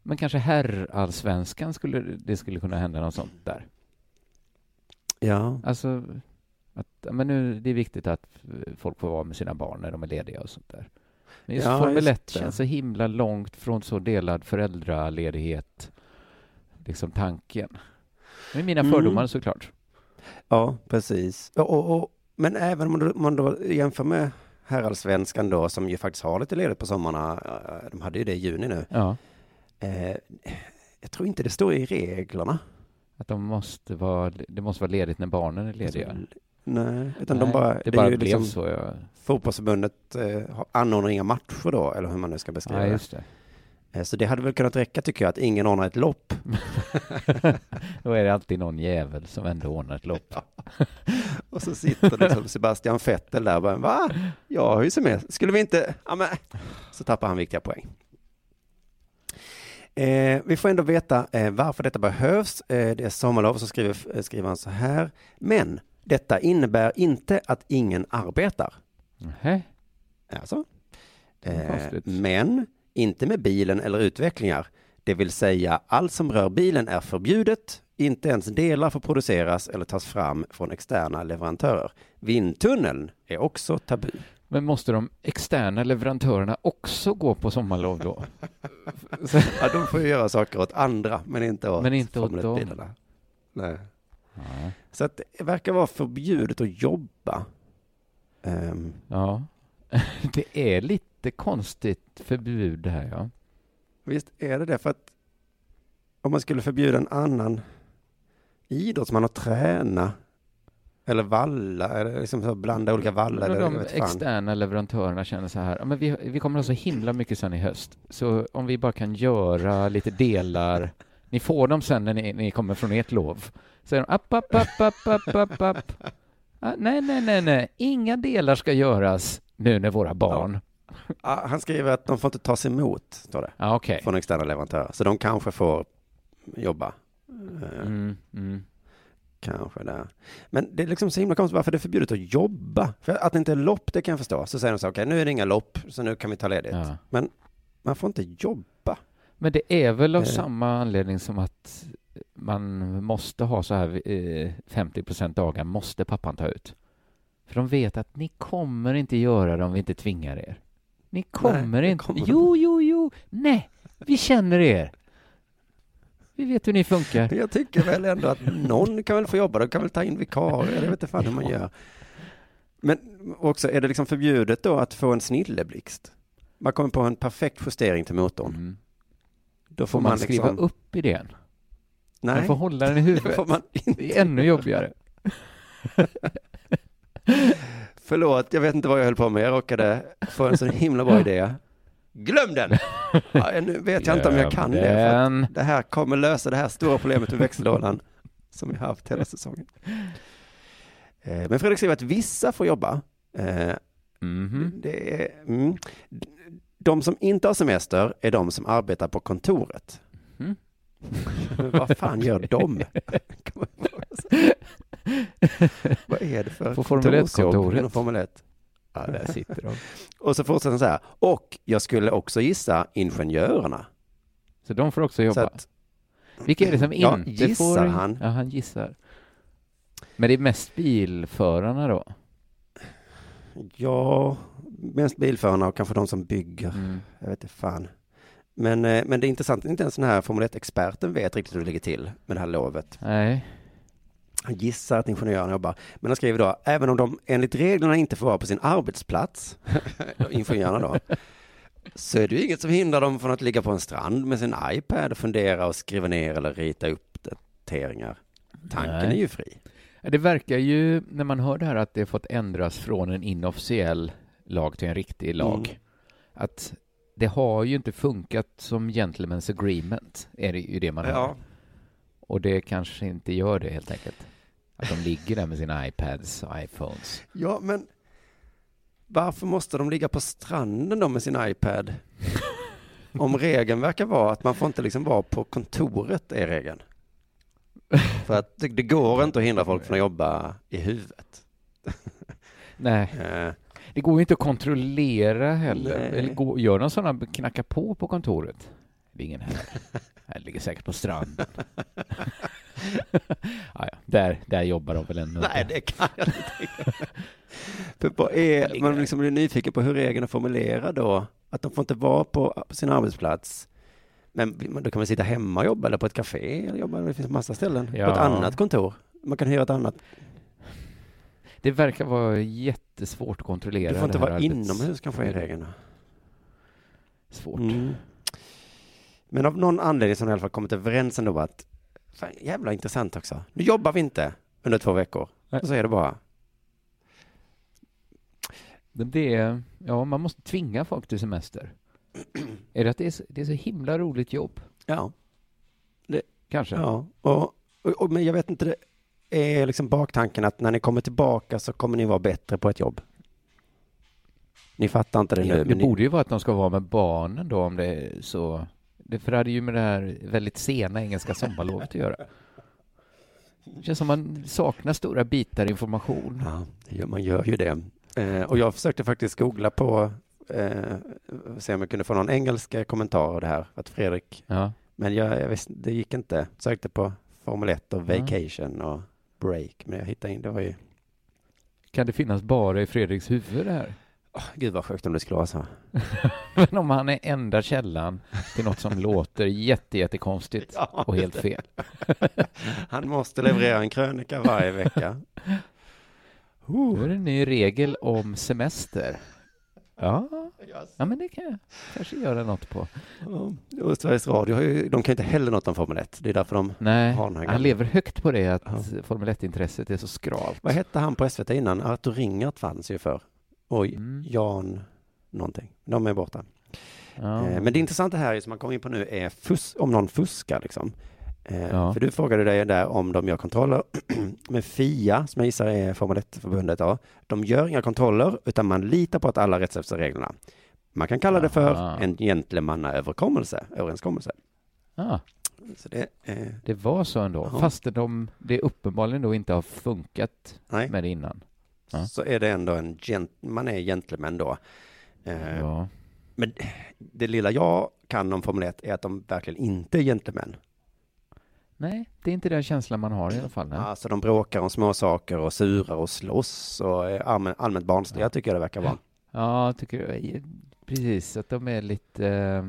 men kanske herrallsvenskan skulle det skulle kunna hända något sånt där. Ja, Alltså att men nu det är viktigt att folk får vara med sina barn när de är lediga och sånt där. Men just Ja, Formel just 1 det. känns så himla långt från så delad föräldraledighet, liksom tanken. Med mina Mm. fördomar såklart. ja precis. Och, och, men även om man då, man då jämför med herrallsvenskan då, som ju faktiskt har lite ledigt på sommarna. eh, De hade ju det i juni nu. Ja, Eh, jag tror inte det står i reglerna. att de måste vara, det måste vara ledigt när barnen är lediga. Alltså, nej, utan de Nej, bara, det är bara ju blev liksom- så. Ja. Fotbollsförbundet eh, anordnar inga matcher då, eller hur man nu ska beskriva ja, det. Eh, Så det hade väl kunnat räcka tycker jag, att ingen ordnar ett lopp. <laughs> Då är det alltid någon jävel som ändå ordnar ett lopp. <laughs> Och så sitter liksom Sebastian Vettel där och bara, va? Jag har ju semester. Skulle vi inte? Ja, men. Så tappar han viktiga poäng. Eh, vi får ändå veta eh, varför detta behövs. Eh, det är sommarlov, så skriver, eh, skriver han så här. Men detta innebär inte att ingen arbetar. Nähä. Alltså. Eh, men inte med bilen eller utvecklingar. Det vill säga allt som rör bilen är förbjudet. Inte ens delar får produceras eller tas fram från externa leverantörer. Vindtunneln är också tabu. Men måste de externa leverantörerna också gå på sommarlov då? <laughs> Ja, de får ju göra saker åt andra, men inte åt Men inte åt dem. 1-bilarna. Nej. Ja. Så att det verkar vara förbjudet att jobba. Ehm, ja. <laughs> Det är lite konstigt förbud det här, ja. visst är det det, för att om man skulle förbjuda en annan idrottsman att träna eller valla, eller liksom så blanda olika vallar. Eller, de externa leverantörerna känner så här, men vi, vi kommer ha så himla mycket sen i höst, så om vi bara kan göra lite delar, ni får dem sen när ni, ni kommer från ert lov. Så är de, app, app, app, app, app, app, app. <laughs> Ah, nej, nej, nej, nej, inga delar ska göras nu när våra barn... Ja, han skriver att de får inte tas emot, står det, Ja, okej. från externa leverantörer. Så de kanske får jobba. Eh, Mm, mm. Kanske där. Men det är liksom så himla konstigt varför det är förbjudet att jobba. För att det inte är lopp, det kan jag förstå. Så säger de så okej, nu är det inga lopp, så nu kan vi ta ledigt. Ja. Men man får inte jobba. Men det är väl av Eh. samma anledning som att man måste ha så här eh, 50 procent dagar måste pappan ta ut. För de vet att ni kommer inte göra det om vi inte tvingar er. Ni kommer det inte. kommer jo, jo, jo. Nej, vi känner er. Vi vet hur ni funkar. Jag tycker väl ändå att någon kan väl få jobba, de kan väl ta in vikarier, jag vet inte fan hur man gör. Men också, är det liksom förbjudet då att få en snilleblixt? Man kommer på en perfekt justering till motorn. Mm. Då Får man skriva liksom, upp idén? Nej, Man får hålla den i det huvudet. får man Det är ännu jobbigare. <laughs> Förlåt, jag vet inte vad jag höll på med. Jag råkade få en så himla bra idé. Glöm den! Ja, nu vet jag inte om jag kan det. För det här kommer lösa det här stora problemet med växellådan som vi har haft hela säsongen. Eh, Men Fredrik skriver att vissa får jobba. Mhm. Det är, mm. De som inte har semester är de som arbetar på kontoret. Mm. Vad fan gör de? <laughs> vad är det för På Formel kontorsjobb 1-kontoret. inom Formel 1? Ja, där <laughs> sitter de. Och så fortsätter han så här. Och jag skulle också gissa ingenjörerna. Så de får också Så jobba. att, Vilka är det som Ja, inte gissar får... han. Ja, han gissar. Men det är mest bilförarna då? Ja, mest bilförarna och kanske de som bygger. Mm. Jag vet inte fan. Men, eh, men det är intressant, inte ens den här Formel 1-experten vet riktigt hur det ligger till med det här lovet. Nej. Han gissar att ingenjören jobbar. Men han skriver då, även om de enligt reglerna inte får vara på sin arbetsplats, <laughs> ingenjörerna då, så är det ju inget som hindrar dem från att ligga på en strand med sin iPad och fundera och skriva ner eller rita uppdateringar. Tanken Nej. är ju fri. Det verkar ju, när man hör det här, att det fått ändras från en inofficiell lag till en riktig lag. Mm. Att det har ju inte funkat som gentlemen's agreement, är det ju det man hör. Ja. Och det kanske inte gör det helt enkelt. Att de ligger där med sina iPads och iPhones. Ja, men varför måste de ligga på stranden då med sin iPad? Om regeln verkar vara att man får inte liksom vara på kontoret, är regeln. För att det, det går inte att hindra folk från att jobba i huvudet. Nej, Eh, det går ju inte att kontrollera heller. Nej. Eller går, gör de sådana, knacka på på kontoret? Det är ingen här. Här ligger säkert på stranden. <laughs> ja, ja, där, där jobbar de väl ändå Nej, det kan jag inte. För vad är, man liksom blir nyfiken på hur regeln är formulerad då. Att de får inte vara på, på sin arbetsplats. Men då kan man sitta hemma och jobba eller på ett café eller jobba. Det finns massa ställen. På Ja. ett annat kontor. Man kan hyra ett annat. Det verkar vara jättesvårt att kontrollera Du får inte vara arbets- inomhus kanske är regeln. Svårt. Mm. Men av någon anledning så har de i alla fall kommit överens ändå att fan, jävla intressant också. Nu jobbar vi inte under två veckor. Nej. Så är det bara. Det- Det är, ja, man måste tvinga folk till semester. <clears throat> är det att det är, så, det är så himla roligt jobb? Ja. Kanske? Ja, och, och, och, men jag vet inte, det är liksom baktanken att när ni kommer tillbaka så kommer ni vara bättre på ett jobb. Ni fattar inte det nu. Det, det ni, borde ju vara att de ska vara med barnen då om det är så. Det, för det hade ju med det här väldigt sena engelska sommarlovet att göra. Det känns som man saknar stora bitar information. ja, man gör ju det. Eh, och jag försökte faktiskt googla på, eh, se om jag kunde få någon engelska kommentar av det här. Att Fredrik, Ja. men jag, jag visste, det gick inte. Sökte på Formel 1 och Ja. vacation och break. Men jag hittade in, det var ju, Kan det finnas bara i Fredriks huvud det här? Åh, gud vad sjukt om det skulle vara så. <laughs> Men om han är enda källan till något som <laughs> låter jätte, jättekonstigt Ja, och helt fel. <laughs> Han måste leverera en krönika varje vecka. Nu är det en ny regel om semester. Ja, ja men det kan jag kanske göra något på. Ja, Och Sveriges Radio, har ju, de kan inte heller något om Formel 1. Det är därför de Nej, har den här han gamla- lever högt på det att Ja. Formel 1-intresset är så skralt. Vad hette han på SVT innan? Artur Ringart fanns ju för. Oj, Mm. Jan någonting. De är borta. Ja. Eh, Men det intressanta här som man kommer in på nu är fus- om någon fuskar liksom. Eh, Ja. För du frågade dig där om de gör kontroller. <clears throat> Men FIA, som jag gissar är Formel 1-förbundet, ja, de gör inga kontroller utan man litar på att alla efter reglerna. Man kan kalla det för Aha. en gentlemannaöverkommelse, överenskommelse. Ah, Så det, eh, det var så ändå, Ja. fast de, det uppenbarligen då inte har funkat nej, med det innan. Ja. så är det ändå en gent- man är gentleman då. Eh, Ja. Men det lilla jag kan om Formel 1 är att de verkligen inte är gentlemän. Nej, det är inte den känslan man har i alla fall. Nej. Alltså de bråkar om små saker och surar och slåss och är allmän, allmänt barnsliga Ja. tycker jag det verkar vara. Ja, tycker jag, precis att de är lite eh,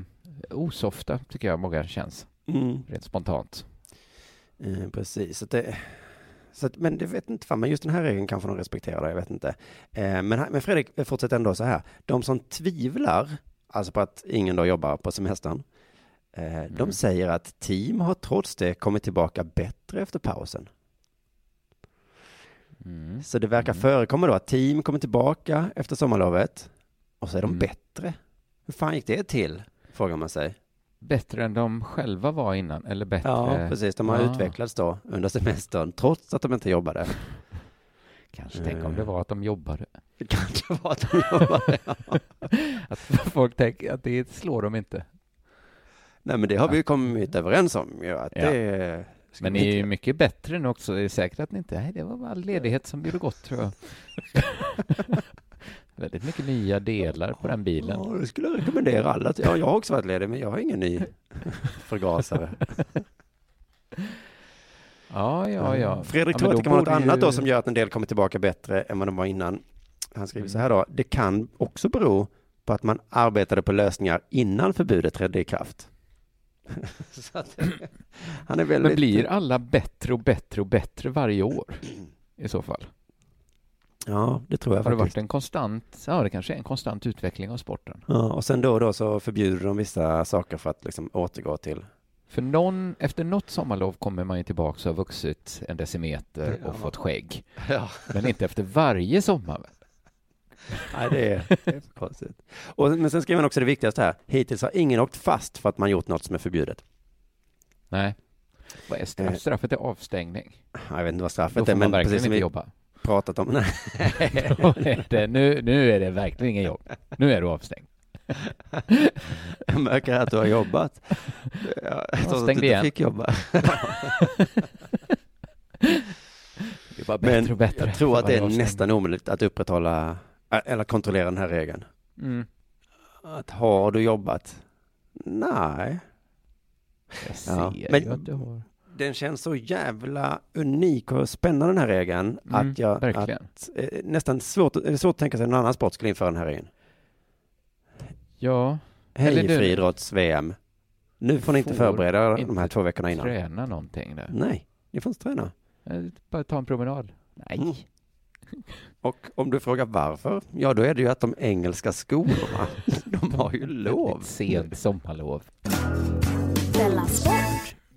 osofta, tycker jag många känns, Mm. rent spontant. Eh, precis, att det, så att, men det vet inte fan, men just den här regeln kanske de respekterar, jag vet inte. Eh, men, men Fredrik fortsätter ändå så här, de som tvivlar, alltså på att ingen då jobbar på semestern, eh, de Mm. säger att team har trots det kommit tillbaka bättre efter pausen. Mm. Så det verkar Mm. förekomma då att team kommer tillbaka efter sommarlovet och så är de Mm. bättre. Hur fan gick det till? Frågar man sig. Bättre än de själva var innan, eller bättre? Ja, precis. De har Ja. utvecklats då under semestern trots att de inte jobbade. <laughs> Kanske tänk om Eh. det var att de jobbade. Det <laughs> kanske var att de jobbade. <laughs> Att folk tänker att det slår dem inte. Nej, men det har vi ju kommit överens om ju. Att Ja. det Men ni är ju mycket bättre nu också. Det är säkert att ni inte... Nej, det var bara ledighet som gjorde gott, tror jag. Väldigt mycket nya delar på den bilen. Ja, det skulle jag rekommendera alla. Ja, jag har också varit ledig, men jag har ingen ny <laughs> förgasare. <laughs> Ja, ja, ja. Fredrik ja, tror att det kan vara något annat då som gör att en del kommer tillbaka bättre än vad de var innan. Han skriver så här då. Det kan också bero på att man arbetade på lösningar innan förbudet trädde i kraft. <laughs> att, han är väldigt... Men blir alla bättre och bättre och bättre varje år? I så fall. Ja, det tror jag Har det faktiskt. varit en konstant, ja det kanske är en konstant utveckling av sporten. Ja, och sen då och då så förbjuder de vissa saker för att liksom återgå till... För någon, efter något sommarlov kommer man ju tillbaka och har vuxit en decimeter och Ja. fått skägg. Ja. Men inte efter varje sommar. Nej, det är, det är för konstigt. Och, men sen skriver han också det viktigaste här. Hittills har ingen åkt fast för att man gjort något som är förbjudet. Nej. Vad är straff? Eh. Straffet är avstängning. Jag vet inte vad straffet är, man men precis som inte vi jobba. Pratat om. <laughs> Nej. Är <laughs> det, nu, nu är det verkligen ingen jobb. Nu är du avstängd. Jag märker att du har jobbat. Ja, trots att du inte igen. fick jobba. <laughs> Det var bättre Men och bättre. jag tror att det är nästan omöjligt att upprätthålla eller kontrollera den här regeln. Mm. Att har du jobbat? Nej. Jag ser Ja, ju men- att du har. Den känns så jävla unik och spännande den här regeln. Mm, att jag, verkligen. Att, eh, nästan svårt, det är svårt att tänka sig att någon annan sport skulle införa den här regeln. Ja. Hej Eller nu- friidrotts-VM. Nu får ni inte Får förbereda inte de här två veckorna innan. Träna någonting där. Nej, ni får inte träna. Eh, Bara ta en promenad. Nej. Mm. Och om du frågar varför, ja då är det ju att de engelska skolorna, <laughs> de har ju lov. Ett sent sommarlov.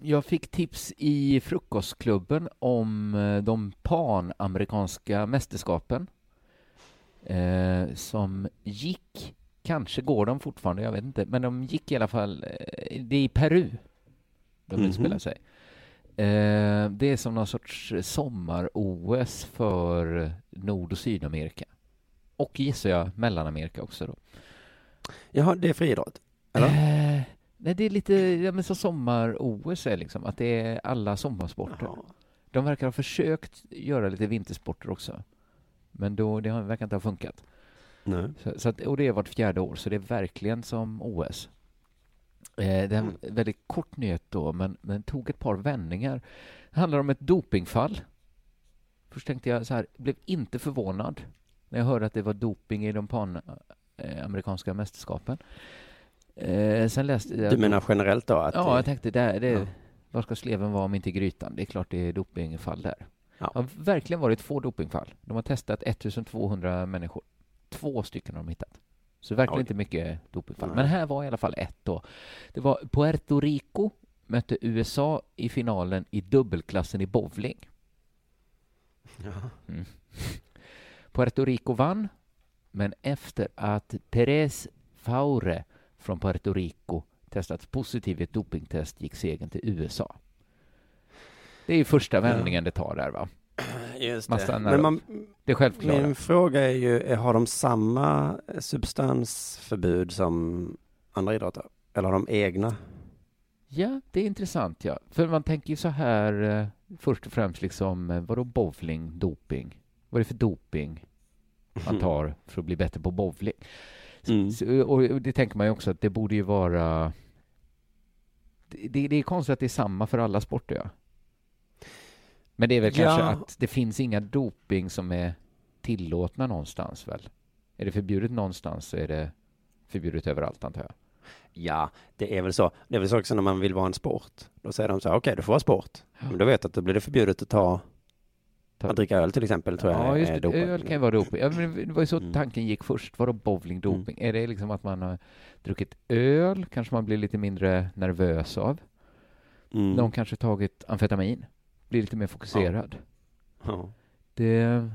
Jag fick tips i frukostklubben om eh, de panamerikanska mästerskapen eh, som gick, kanske går de fortfarande, jag vet inte, men de gick i alla fall, eh, det är i Peru de Mhm. utspelar sig. Eh, det är som någon sorts sommar-OS för Nord och Sydamerika. Och gissar jag Mellanamerika också då. Jaha, det är friidrott? Eller? Eh, nej, det är lite ja, men så sommar-OS är liksom, att det är alla sommarsporter. De verkar ha försökt göra lite vintersporter också. Men då, det har, verkar inte ha funkat. Nej. Så, så att, och det är vart fjärde år, så det är verkligen som OS. Eh, det är en väldigt kort nyhet då, men, men tog ett par vändningar. Det handlar om ett dopingfall. Först tänkte jag så här, blev inte förvånad när jag hörde att det var doping i de panamerikanska mästerskapen. Eh, sen läste jag... Du menar generellt då? Att Ja, jag tänkte det, det, Ja. vad ska sleven vara om inte grytan? Det är klart det är dopingfall där. Ja. Det har verkligen varit få dopingfall. De har testat 1200 människor. Två stycken har de hittat. Så verkligen Oj. inte mycket dopingfall. Nej. Men här var i alla fall ett då. Det var Puerto Rico mötte USA i finalen i dubbelklassen i bowling. Ja. Mm. <laughs> Puerto Rico vann, men efter att Perez Faure från Puerto Rico testats positiv i ett dopingtest gick segern till USA. Det är ju första vändningen det tar där va? Just Man det. Men man, Det är självklart. min fråga är ju, har de samma substansförbud som andra idrotter? Eller har de egna? Ja, det är intressant ja. För man tänker ju så här eh, först och främst liksom, eh, vadå bowling, doping? Vad är det för doping man <laughs> tar för att bli bättre på bowling? Mm. Och det tänker man ju också att det borde ju vara... Det, det är konstigt att det är samma för alla sporter ja. Men det är väl kanske Ja. att det finns inga doping som är tillåtna någonstans väl? Är det förbjudet någonstans så är det förbjudet överallt antar jag. Ja, det är väl så. Det är väl så också när man vill vara en sport. Då säger de så här, okej, du får vara sport. Men då vet att då blir det förbjudet att Ta- att dricka öl till exempel, tror jag Ja, just är det. dopat. Öl kan ju vara doping. Ja, men det var ju så Mm. tanken gick först. Vadå bowling, doping? Är det liksom att man har druckit öl, kanske man blir lite mindre nervös av? Mm. Någon kanske tagit amfetamin, blir lite mer fokuserad. Ja. Det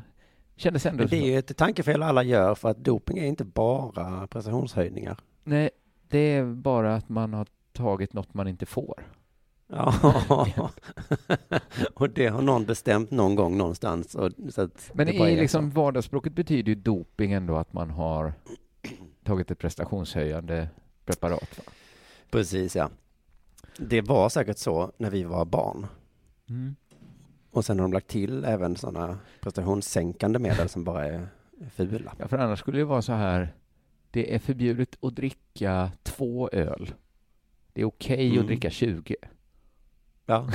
kändes ändå Men det är ju ett tankefel alla gör, för att doping är inte bara prestationshöjningar. Nej, det är bara att man har tagit något man inte får. Ja, <laughs> och det har någon bestämt någon gång någonstans. Och, så Men i liksom vardagsspråket betyder ju doping ändå att man har tagit ett prestationshöjande preparat. Va? Precis, ja. Det var säkert så när vi var barn. Mm. Och sen har de lagt till även sådana prestationssänkande medel som bara är fula. Ja, för annars skulle det vara så här. Det är förbjudet att dricka två öl. Det är okej Mm. att dricka 20. Ja.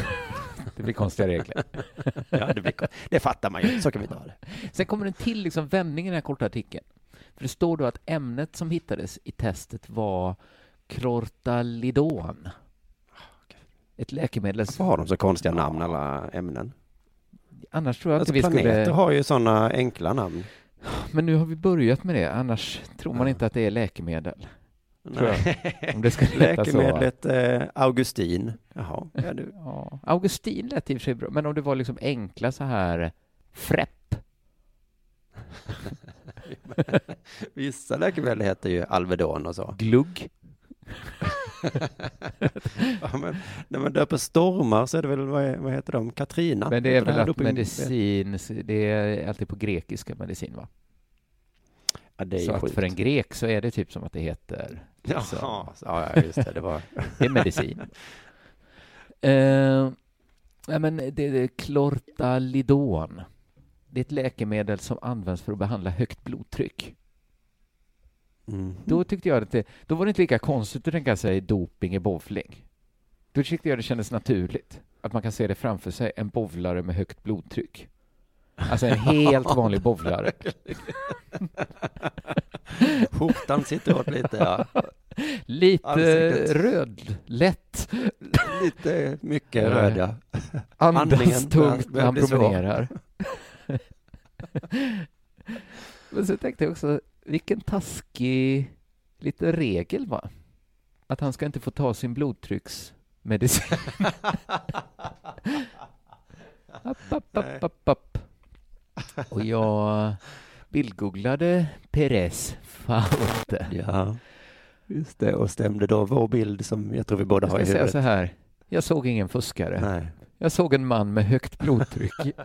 Det blir konstiga regler. <laughs> ja, det, blir, det fattar man ju. Så kan vi ta det. Sen kommer en till liksom vändning i den här korta artikeln. För det står då att ämnet som hittades i testet var Clortalidon. Ett läkemedel Varför har de så konstiga namn, alla ämnen? Annars tror jag Alltså, inte vi planeter skulle... har ju sådana enkla namn. Men nu har vi börjat med det, annars tror man inte att det är läkemedel. Tror jag. Om det <laughs> så. Läkemedlet eh, Augustin. Jaha, ja, du. Ja, Augustin lät i och för sig bra, men om det var liksom enkla så här Frepp. <laughs> Vissa läkemedel heter ju Alvedon och så. Glugg. <laughs> ja, men när man döper stormar så är det väl, vad, vad heter de, Katrina? Men det är väl att medicin, det är alltid på grekiska medicin va? Ja, det är så att för en grek så är det typ som att det heter... Jaha, så. ja, ja, just det, det var... <laughs> det är medicin. uh, ja, men det är Clortalidon. Det är ett läkemedel som används för att behandla högt blodtryck. Mm. Då tyckte jag att det, då var det inte lika konstigt att tänka sig doping i bowling. Då tyckte jag det kändes naturligt att man kan se det framför sig, en bowlare med högt blodtryck. Alltså en helt vanlig bowlare. <laughs> Skjortan sitter åt lite, ja. Lite Ansiktet. röd, lätt. Lite mycket röd, ja. Andas Andningen tungt när börjar han bli svår. promenerar. <laughs> Men så tänkte jag också, vilken taskig lite regel va? Att han ska inte få ta sin blodtrycksmedicin. <laughs> app, app, app, app, app. Och jag bildgooglade Perez Faute. Ja, just det. Och stämde då vår bild som jag tror vi båda Jag har i ska säga huvudet. så här, jag såg ingen fuskare. Nej. Jag såg en man med högt blodtryck. <laughs>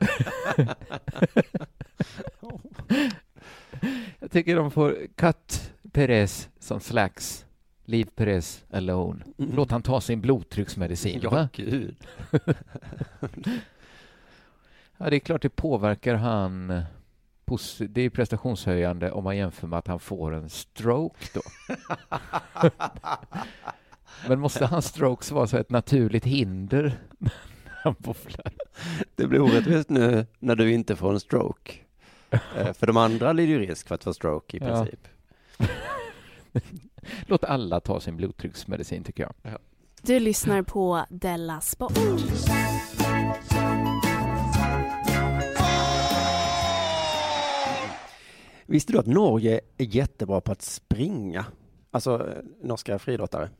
jag tycker de får cut Perez som slags. Leave Perez alone. Mm. Låt han ta sin blodtrycksmedicin. Ja, va? gud. <laughs> Ja, det är klart det påverkar han. Det är prestationshöjande om man jämför med att han får en stroke då. <laughs> Men måste hans strokes vara så ett naturligt hinder när han bowlar? Det blir orättvist nu när du inte får en stroke. Eh, För de andra lider ju risk för att få stroke i Ja. princip. <laughs> Låt alla ta sin blodtrycksmedicin tycker jag. Du lyssnar på Della Sport. Visste du att Norge är jättebra på att springa? Alltså eh, norska friidrottare.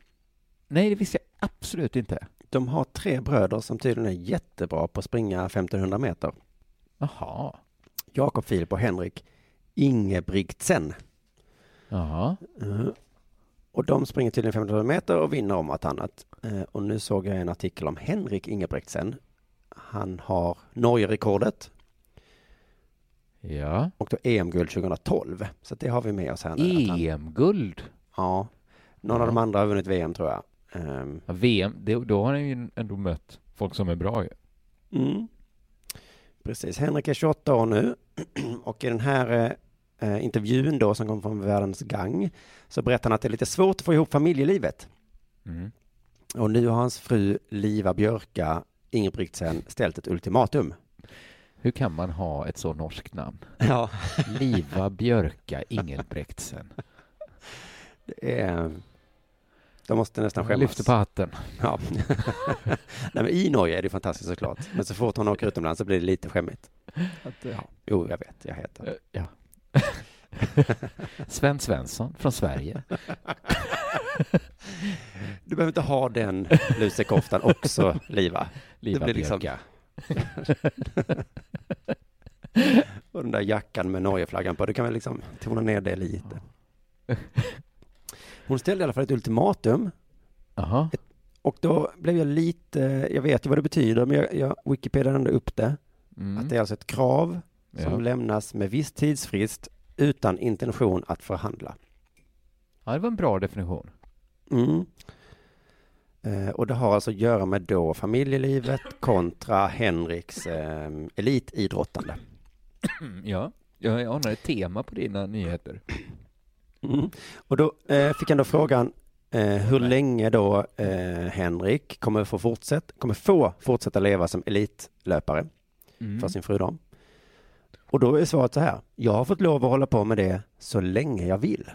Nej, det visste jag absolut inte. De har tre bröder som tydligen är jättebra på att springa 1500 meter. Jaha. Jakob Filip och Henrik Ingebrigtsen. Jaha. Eh, Och de springer tydligen 1500 meter och vinner om vartannat. Eh, Och nu såg jag en artikel om Henrik Ingebrigtsen. Han har Norge-rekordet Ja. och då EM-guld 2012. Så det har vi med oss här nu. EM-guld. Ja. Någon av de andra har vunnit VM tror jag. Ehm, Ja, VM, det, då har han ju ändå mött folk som är bra ju. Mm. Precis. Henrik är 28 år nu <clears throat> och i den här eh, intervjun då som kom från Världens Gang så berättar han att det är lite svårt att få ihop familjelivet. Mm. Och nu har hans fru Liva Björka Ingebrigtsen ställt ett ultimatum. Hur kan man ha ett så norskt namn? Ja. Liva <laughs> Björka Ingelbrektsen. Det är, de måste nästan skämmas. lyfter på hatten. Ja. <laughs> Nej, men I Norge är det fantastiskt såklart. Men så fort hon åker utomlands så blir det lite skämmigt. Att, ja. Jo, jag vet, jag heter. Eh, Ja. <laughs> Sven Svensson från Sverige. Du behöver inte ha den lusekoftan också, Liva. Liva det blir liksom... <laughs> Och den där jackan med Norgeflaggan på, du kan väl liksom tona ner det lite. Hon ställde i alla fall ett ultimatum. Jaha. Och då blev jag lite, jag vet ju vad det betyder, men jag, jag Wikipedia ändå upp det. Mm. Att det är alltså ett krav som Ja. lämnas med viss tidsfrist utan intention att förhandla. ja, det var en bra definition. Mm. Eh, och det har alltså att göra med då familjelivet kontra Henriks eh, elitidrottande. Ja, jag anar ett tema på dina nyheter. Mm. Och då eh, fick han då frågan, Eh, hur länge då eh, Henrik kommer få, fortsätt, kommer få fortsätta leva som elitlöpare Mm. för sin fru då. Och då är svaret så här. Jag har fått lov att hålla på med det så länge jag vill.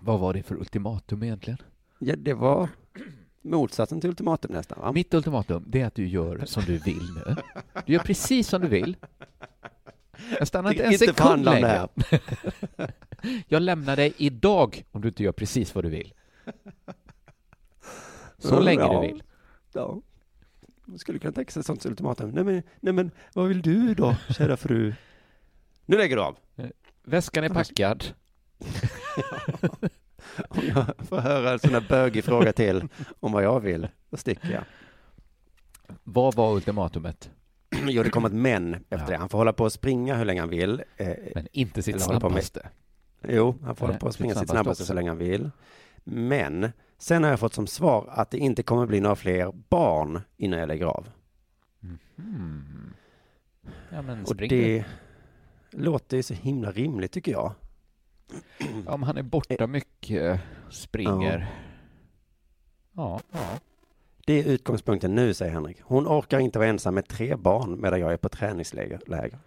Vad var det för ultimatum egentligen? Ja, det var motsatsen till ultimatum nästan va? Mitt ultimatum, det är att du gör som du vill nu. Du gör precis som du vill. Jag stannar inte en Inte sekund längre. <laughs> Jag lämnar dig idag om du inte gör precis vad du vill. Så Mm, länge ja. du vill. Ja. Man skulle kunna tänka sig ett sånt ultimatum. Nej men, nej men, vad vill du då, kära fru? Nu lägger du av. Väskan är packad. <laughs> <laughs> Om jag får höra en sån här bögig fråga till om vad jag vill, då sticker jag. Vad var ultimatumet? <clears throat> Jo, det kom ett men efter det. Han får hålla på och springa hur länge han vill. Eh, Men inte sitt med- snabbaste. Jo, han får Nej, hålla på och springa sitt snabbaste så länge han vill. Men sen har jag fått som svar att det inte kommer bli några fler barn innan jag lägger av. Hmm. Ja, men Och spring det låter ju så himla rimligt tycker jag. Då. Om han är borta mycket, springer. Ja. ja. Det är utgångspunkten nu, säger Henrik. Hon orkar inte vara ensam med tre barn medan jag är på träningsläger. läger.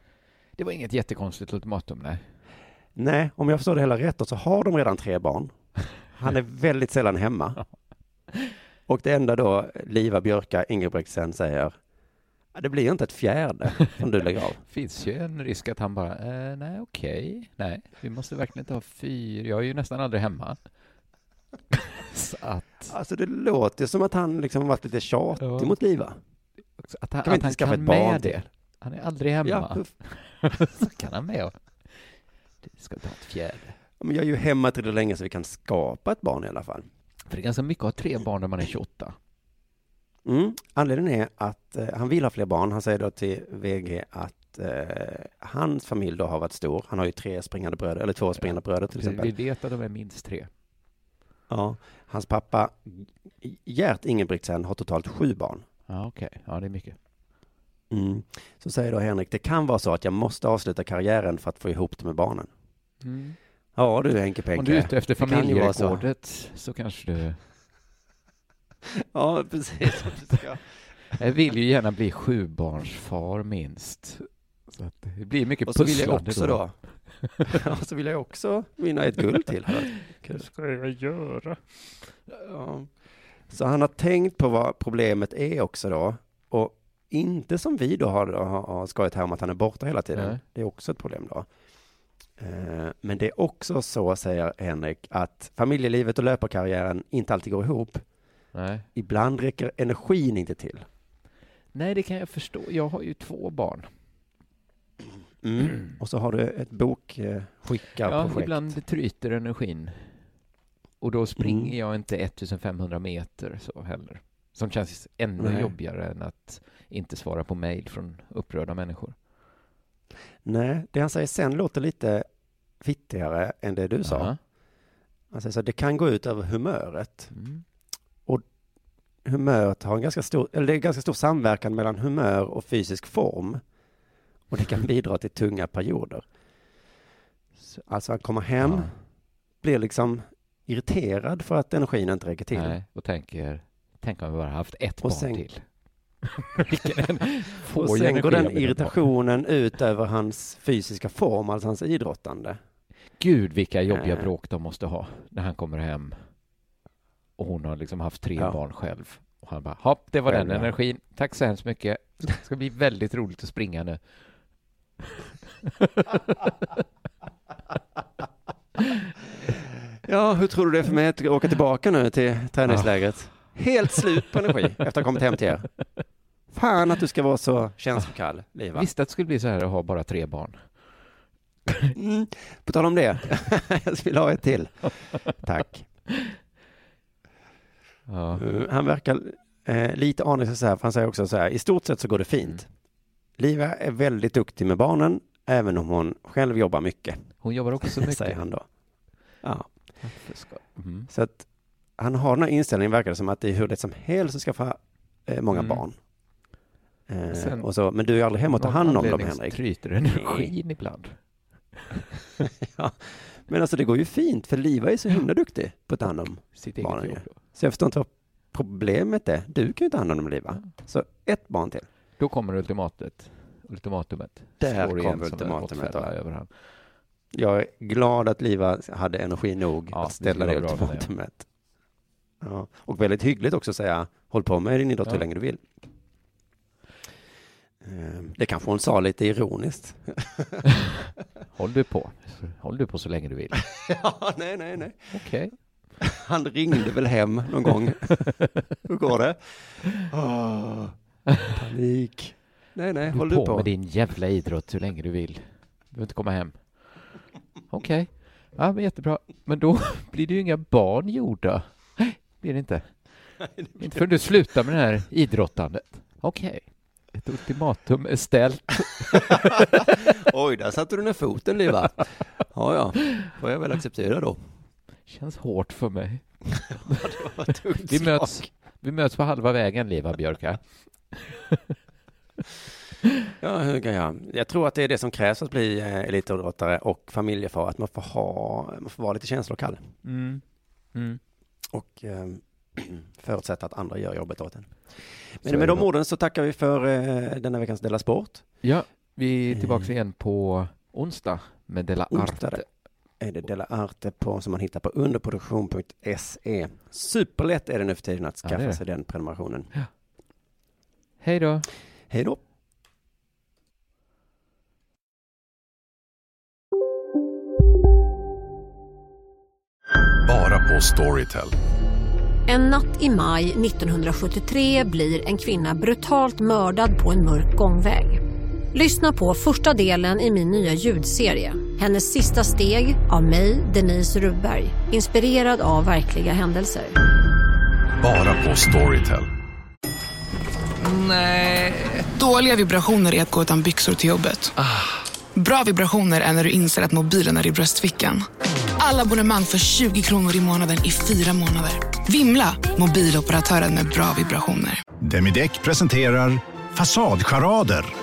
Det var inget jättekonstigt ultimatum, nej. Nej, om jag förstår det hela rätt så har de redan tre barn. Han är väldigt sällan hemma. <laughs> Och det enda då Liva Björka Ingebrigtsen säger, "Ja, det blir inte ett fjärde om du lägger av. <laughs> finns ju en risk att han bara, eh, nej okej, nej, vi måste verkligen inte ha fyra, jag är ju nästan aldrig hemma. <laughs> Så att, Alltså det låter som att han liksom varit lite tjatig Ja. mot Liva. att han, Kan att inte han skaffa kan ett barn med det. Han är aldrig hemma. Ja, <laughs> så kan han med och, du ska ta ett fjärde. men jag är ju hemma till det länge så vi kan skapa ett barn i alla fall. För det är ganska mycket att ha tre barn när man är 28. Mm. Anledningen är att eh, han vill ha fler barn. Han säger då till VG att eh, hans familj då har varit stor. Han har ju tre springande bröder, eller två springande bröder till Vi exempel. vet att de är minst tre. Ja, hans pappa Gert Ingebrigtsen har totalt sju barn. Ja, okej. Ja, det är mycket. Mm. Så säger då Henrik, det kan vara så att jag måste avsluta karriären för att få ihop det med barnen. Mm. Ja du Henke Penke. Om du är ute efter det kan ju vara så. familjerekordet så kanske du... <laughs> Ja, precis. Jag vill ju gärna bli sjubarnsfar minst. Så att det blir mycket Och så vill jag också då. <laughs> Ja, så vill jag också vinna ett guld till. <laughs> Vad ska jag göra? Ja. Så han har tänkt på vad problemet är också då. Och inte som vi då har, har, har skojat här om att han är borta hela tiden. Nej. Det är också ett problem då. Eh, Men det är också så, säger Henrik, att familjelivet och löparkarriären inte alltid går ihop. Nej. Ibland räcker energin inte till. Nej, det kan jag förstå. Jag har ju två barn. Mm. Och så har du ett Ja, bokskickarprojekt. ibland tryter energin. Och då springer Mm. jag inte 1500 meter så heller. Som känns ännu Nej. jobbigare än att inte svara på mejl från upprörda människor. Nej, det han säger sen låter lite fittigare än det du sa. Aha. Han säger så det kan gå ut över humöret. Mm. Humöret har en ganska stor, eller det är ganska stor samverkan mellan humör och fysisk form. Och det kan <laughs> bidra till tunga perioder. Så, alltså han kommer hem, Ja. blir liksom irriterad för att energin inte räcker till. Nej, och tänker, tänk om vi bara haft ett Och barn sen- till. <laughs> En <laughs> Och sen går den irritationen ut över hans fysiska form, alltså hans idrottande. Gud, vilka jobbiga Eh. bråk de måste ha när han kommer hem och hon har liksom haft tre Ja. barn själv. Och han bara, hopp, det var Själv, den energin. Tack så hemskt mycket. Det ska bli väldigt roligt att springa nu. Ja, hur tror du det är för mig att åka tillbaka nu till träningslägret? Helt slut på energi efter att ha kommit hem till er. Fan att du ska vara så känslokall, Liva. Visste att det skulle bli så här att ha bara tre barn. Mm. På tal om det, <laughs> jag skulle ha ett till. Tack. Ja. Uh, han verkar eh, lite aningslös så här, för han säger också så här, i stort sett så går det fint. Mm. Liva är väldigt duktig med barnen, även om hon själv jobbar mycket, Hon jobbar också mycket. säger han då. Ja, ska- Mm. så att han har den här inställningen, verkar det som att det är hur det som helst att skaffa eh, många Mm. barn. Eh, Sen- och så, men du är aldrig hemma och tar någon hand om dem, Henrik. tryter energin ibland. <laughs> ja, Men alltså det går ju fint, för Liva är så himla duktig på att ta hand om Sitt eget barnen. ju. jobb. Så jag förstår inte vad problemet är. Du kan ju ta hand om dem, Liva. Så ett barn till. Då kommer ultimatet. Ultimatumet. Där Slår en ultimatumet, ja. över han. Jag är glad att Liva hade energi nog Ja, att ställa det det skulle vara bra, ultimatumet. Ja. Och väldigt hyggligt också att säga, håll på med din idrott hur Ja. länge du vill. Ehm, Det kanske hon sa lite ironiskt. <laughs> Håll du på. Håll du på så länge du vill. <laughs> ja, nej, nej, nej. Okej. <laughs> Han ringde väl hem någon gång. <laughs> Hur går det? Åh, <laughs> panik. Nej, nej, Du håll på, du på. med din jävla idrott hur länge du vill. Du behöver inte komma hem. Okej. Ja, men jättebra. Men då blir det ju inga barn gjorda. Nej, blir det inte. Inte förrän du slutar med det här idrottandet. Okej. Ett ultimatum är ställt. Oj, där satte du ner foten, Liva. Ja, ja, får jag väl acceptera då. Känns hårt för mig. <laughs> Vi möts, vi möts på halva vägen, Liva Björka. Ja, hur kan jag? Jag tror att det är det som krävs för att bli eh, elitidrottare och familjefar, att man får ha, man får vara lite känslokall. Mm. Mm. Och eh, <clears throat> förutsätta att andra gör jobbet åt en. Så Men är med de orden så tackar vi för eh, denna veckans Della Sport. Ja, vi är tillbaka Mm. igen på onsdag med Della Arte. Är det Della Arte på, som man hittar på underproduktion.se. Superlätt är det nu för tiden att Ja, skaffa det. sig den prenumerationen. Hej då! Hej då! Bara på Storytel. En natt i maj 1973 blir en kvinna brutalt mördad på en mörk gångväg. Lyssna på första delen i min nya ljudserie. Hennes sista steg av mig, Denise Rubberg. Inspirerad av verkliga händelser. Bara på Storytel. Nej. Dåliga vibrationer är att gå utan byxor till jobbet. Bra vibrationer är när du inser att mobilen är i bröstfickan. Alla abonnemang för 20 kronor i månaden i fyra månader. Vimla! Mobiloperatören med bra vibrationer. Demideck presenterar Fasadcharader.